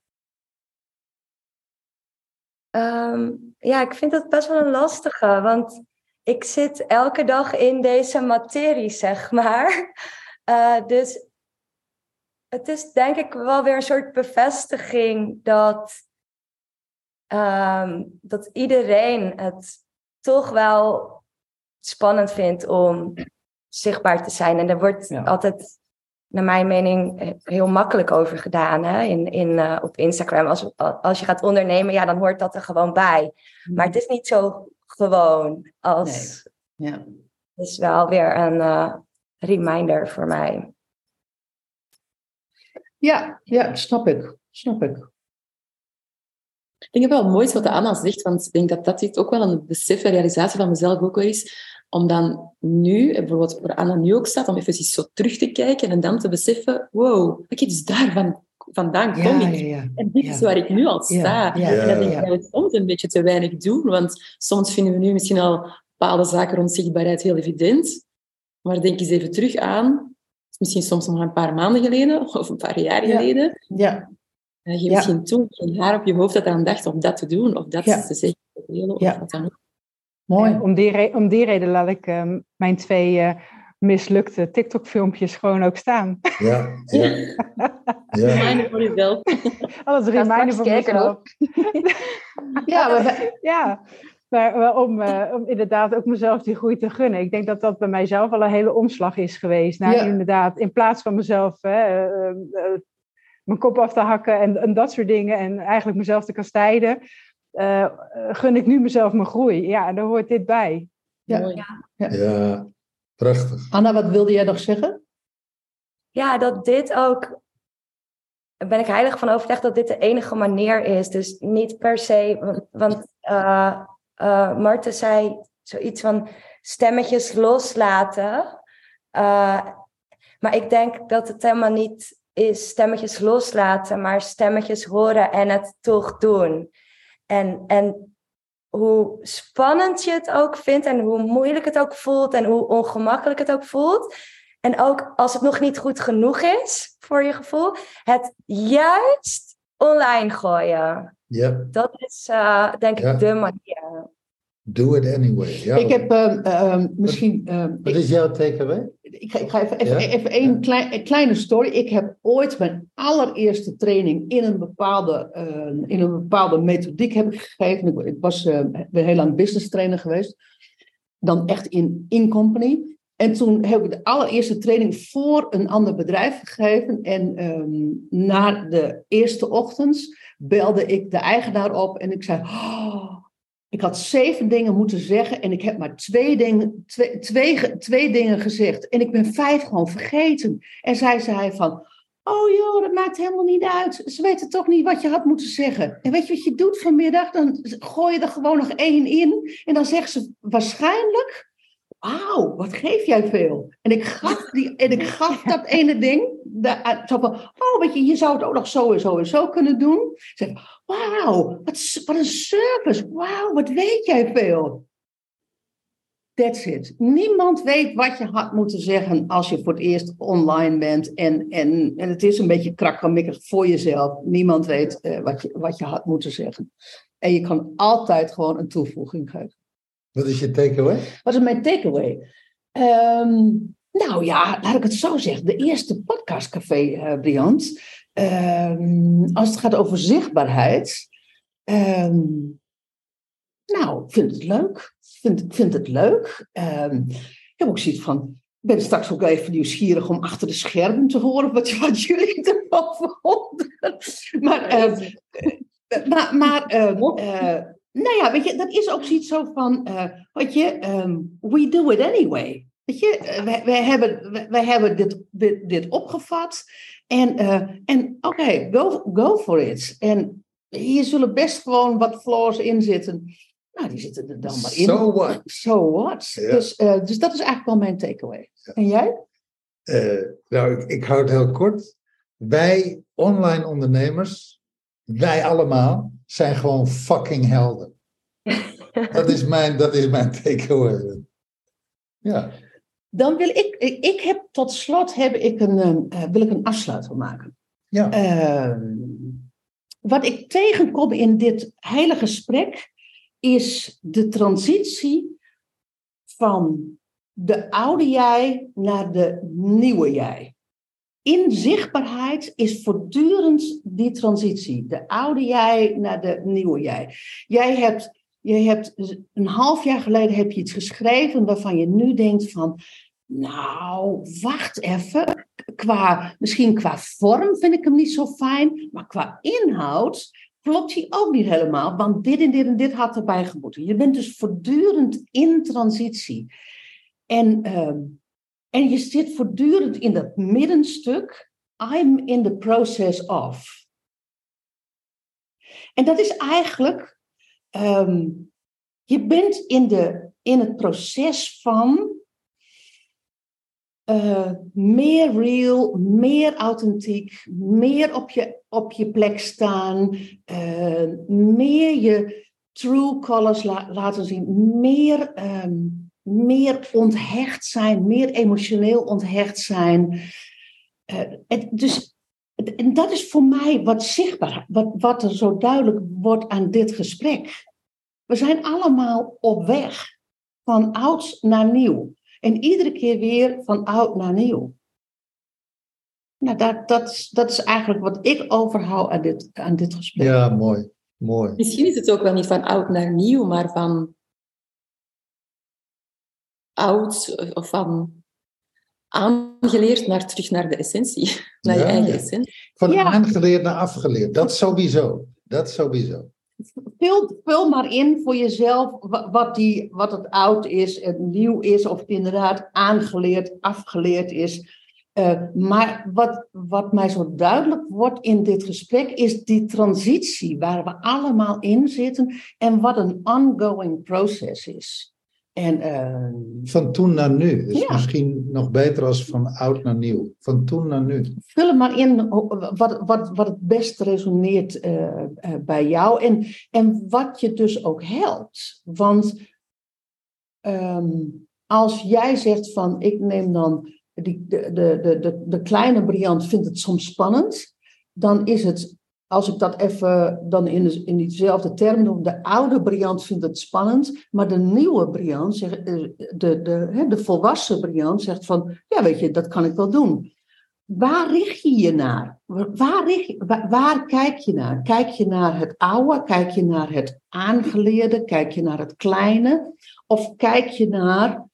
Ehm, ja, ik vind dat best wel een lastige, want ik zit elke dag in deze materie, zeg maar. Eh, dus het is denk ik wel weer een soort bevestiging dat, ehm, dat iedereen het toch wel spannend vindt om zichtbaar te zijn. En er wordt Ja. altijd, naar mijn mening, heel makkelijk over gedaan hè? In, in, eh, op Instagram. Als, als je gaat ondernemen, ja, dan hoort dat er gewoon bij. Maar het is niet zo gewoon als. Ja. Het is wel weer een eh, reminder voor mij. Ja, ja, snap ik. Snap ik. Ik denk wel mooi wat de Anna zegt, want ik denk dat dat ook wel een besef en realisatie van mezelf ook wel is, om dan nu, bijvoorbeeld voor Anna nu ook staat, om even eens zo terug te kijken en dan te beseffen, wow, oké, dus daarvan vandaan kom ik. ja, ja. En dit is waar ik nu al sta. En dat denk ik dat we soms een beetje te weinig doen, want soms vinden we nu misschien al bepaalde zaken rond zichtbaarheid heel evident. Maar denk eens even terug aan, misschien soms nog een paar maanden geleden of een paar jaar Ja. geleden, Ja, dat je misschien toen geen haar op je hoofd had aan dacht om dat te doen, of dat te zeggen, te delen, of wat dan ook. Mooi. En om, die re- om die reden laat ik ehm, mijn twee eh, mislukte TikTok-filmpjes gewoon ook staan. Ja, ja. ja. Reminder voor jezelf. Alles reminder voor kijken, mezelf. Ja, we, Ja, maar om, eh, om inderdaad ook mezelf die groei te gunnen. Ik denk dat dat bij mijzelf al een hele omslag is geweest. Nou, Ja. inderdaad, in plaats van mezelf hè, eh, mijn kop af te hakken en, en dat soort dingen. En eigenlijk mezelf te kastijden. Eh, gun ik nu mezelf mijn groei. Ja, en daar hoort dit bij. Ja. Ja, prachtig. Anna, wat wilde jij nog zeggen? Ja, dat dit ook. Daar ben ik heilig van overtuigd dat dit de enige manier is. Dus niet per se. Want, want eh, eh, Marten zei zoiets van stemmetjes loslaten. Eh, maar ik denk dat het helemaal niet is stemmetjes loslaten, maar stemmetjes horen en het toch doen. En, en hoe spannend je het ook vindt en hoe moeilijk het ook voelt en hoe ongemakkelijk het ook voelt. En ook als het nog niet goed genoeg is voor je gevoel, het juist online gooien. Ja, Dat is eh, denk Ja. ik de manier. Do it anyway. Ja, Ik heb ehm, ehm, misschien. ehm, Wat is jouw takeaway? Ik ga, ik ga even, even, Ja? even een, klein, een kleine story. Ik heb ooit mijn allereerste training in een bepaalde, in een bepaalde methodiek heb ik gegeven. Ik, ik was eh, ben heel lang business trainer geweest. Dan echt in, in company. En toen heb ik de allereerste training voor een ander bedrijf gegeven. En na de eerste ochtends belde ik de eigenaar op en ik zei... "Oh, ik had zeven dingen moeten zeggen en ik heb maar twee dingen, twee, twee, twee dingen gezegd. En ik ben vijf gewoon vergeten. En zij zei van, oh joh, dat maakt helemaal niet uit. Ze weten toch niet wat je had moeten zeggen. En weet je wat je doet vanmiddag? Dan gooi je er gewoon nog één in. En dan zegt ze waarschijnlijk, wauw, wat geef jij veel. En ik gaf, die, en ik gaf dat ene ding. De, van, oh, weet je, je zou het ook nog zo en zo en zo kunnen doen. Zeg, wauw, wat, een service. Wauw, wat weet jij veel. That's it. Niemand weet wat je had moeten zeggen als je voor het eerst online bent. En, en, en het is een beetje krakkemikkig voor jezelf. Niemand weet eh, wat, je, wat je had moeten zeggen. En je kan altijd gewoon een toevoeging geven. Wat is je takeaway? Wat is mijn takeaway? Ehm, nou ja, laat ik het zo zeggen. De eerste podcastcafé, eh Briant. Ehm, als het gaat over zichtbaarheid. ehm, nou, ik vind het leuk. Ik vind, ik vind het leuk. Ehm, ik heb ook zoiets van... Ik ben straks ook even nieuwsgierig om achter de schermen te horen wat, wat jullie ervan vonden. Maar, eh, maar, maar eh, nou ja, weet je, dat is ook zoiets zo van, eh weet je, ehm, we do it anyway. weet je, wij, wij hebben, wij, wij hebben dit, dit, dit opgevat. En, eh, en oké, go, go for it. En hier zullen best gewoon wat flaws in zitten. Nou, die zitten er dan maar in. So what? So what? Ja. Dus, eh, dus dat is eigenlijk wel mijn takeaway. En jij? Eh, nou, ik, ik hou het heel kort. Wij online ondernemers, wij allemaal, zijn gewoon fucking helden. Dat is mijn, dat is mijn takeaway. Ja, Dan wil ik, ik, heb tot slot heb ik een, eh, wil ik een afsluiting maken. ja. Ehm, wat ik tegenkom in dit hele gesprek is de transitie van de oude jij naar de nieuwe jij. In zichtbaarheid is voortdurend die transitie. De oude jij naar de nieuwe jij. Jij hebt, jij hebt een half jaar geleden heb je iets geschreven waarvan je nu denkt van, nou, wacht even. Qua, misschien qua vorm vind ik hem niet zo fijn, maar qua inhoud klopt hij ook niet helemaal, want dit en dit en dit had erbij gemoeten. Je bent dus voortdurend in transitie. En, ehm, en je zit voortdurend in dat middenstuk. I'm in the process of. En dat is eigenlijk, ehm, je bent in, de, in het proces van eh, meer real, meer authentiek, meer op je, op je plek staan, eh, meer je true colors la- laten zien, meer, ehm, meer onthecht zijn, meer emotioneel onthecht zijn. Eh, dus, en dat is voor mij wat zichtbaar, wat, wat er zo duidelijk wordt aan dit gesprek. We zijn allemaal op weg van oud naar nieuw. En iedere keer weer van oud naar nieuw. Nou, dat, dat, is, dat is eigenlijk wat ik overhoud aan dit, aan dit gesprek. ja mooi. Mooi. Misschien is het ook wel niet van oud naar nieuw, maar van oud of van aangeleerd naar terug naar de essentie. Naar je eigen ja. essentie. Van Ja. aangeleerd naar afgeleerd. Dat sowieso. Dat sowieso. Vul, vul maar in voor jezelf wa- wat, die, wat het oud is en nieuw is, of het inderdaad aangeleerd, afgeleerd is. Eh, maar wat, wat mij zo duidelijk wordt in dit gesprek is die transitie waar we allemaal in zitten en wat een ongoing process is. En eh, Van toen naar nu. Is Ja. misschien nog beter als van oud naar nieuw. Van toen naar nu. vul er maar in wat, wat, wat het best resoneert eh, eh, bij jou en, en wat je dus ook helpt. Want ehm, als jij zegt van ik neem dan die, de, de, de, de, de kleine Briant vindt het soms spannend, dan is het, als ik dat even dan in, in diezelfde term doe, de oude Briant vindt het spannend, maar de nieuwe Briant, eh, de, de, de volwassen Briant zegt van ja weet je, dat kan ik wel doen. Waar richt je je naar? Waar, richt waar kijk je naar? Kijk je naar het oude? Kijk je naar het aangeleerde? Kijk je naar het kleine? Of kijk je naar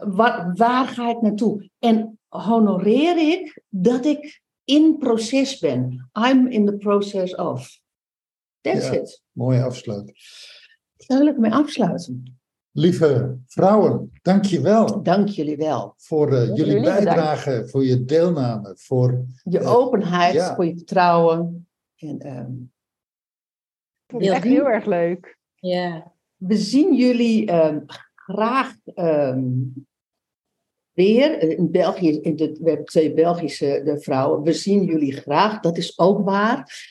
waar, waar ga ik naartoe? En honoreer ik dat ik in proces ben? I'm in the process of. That's Ja. it. Mooie afsluiting. Daar wil ik mee afsluiten. Lieve vrouwen, dank je wel Dank jullie wel. voor eh, jullie jullie bedankt. bijdrage, voor je deelname, voor Je Eh, openheid, ja. voor je vertrouwen. En, ehm, Vond ik echt heel erg leuk. Ja. We zien jullie ehm, graag ehm, weer. In België, in de, we hebben twee Belgische de vrouwen. We zien jullie graag, dat is ook waar.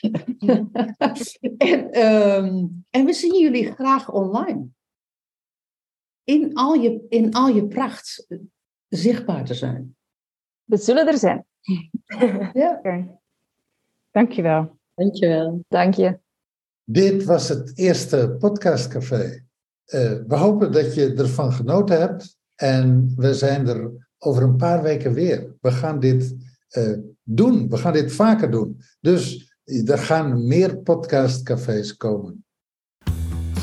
en, ehm, en we zien jullie graag online. In al je, in al je pracht eh, zichtbaar te zijn. We zullen er zijn. Ja. Oké. Dankjewel. Dankjewel. Dank je. Dit was het eerste podcastcafé. Eh, we hopen dat je ervan genoten hebt. En we zijn er over een paar weken weer. We gaan dit eh, doen. We gaan dit vaker doen. Dus er gaan meer podcastcafés komen.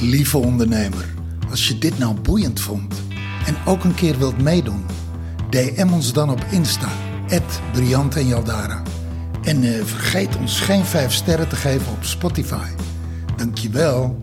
Lieve ondernemer, als je dit nou boeiend vond en ook een keer wilt meedoen, DM ons dan op Insta, Briant en Jaldara. En eh, vergeet ons geen 5 sterren te geven op Spotify. Dankjewel.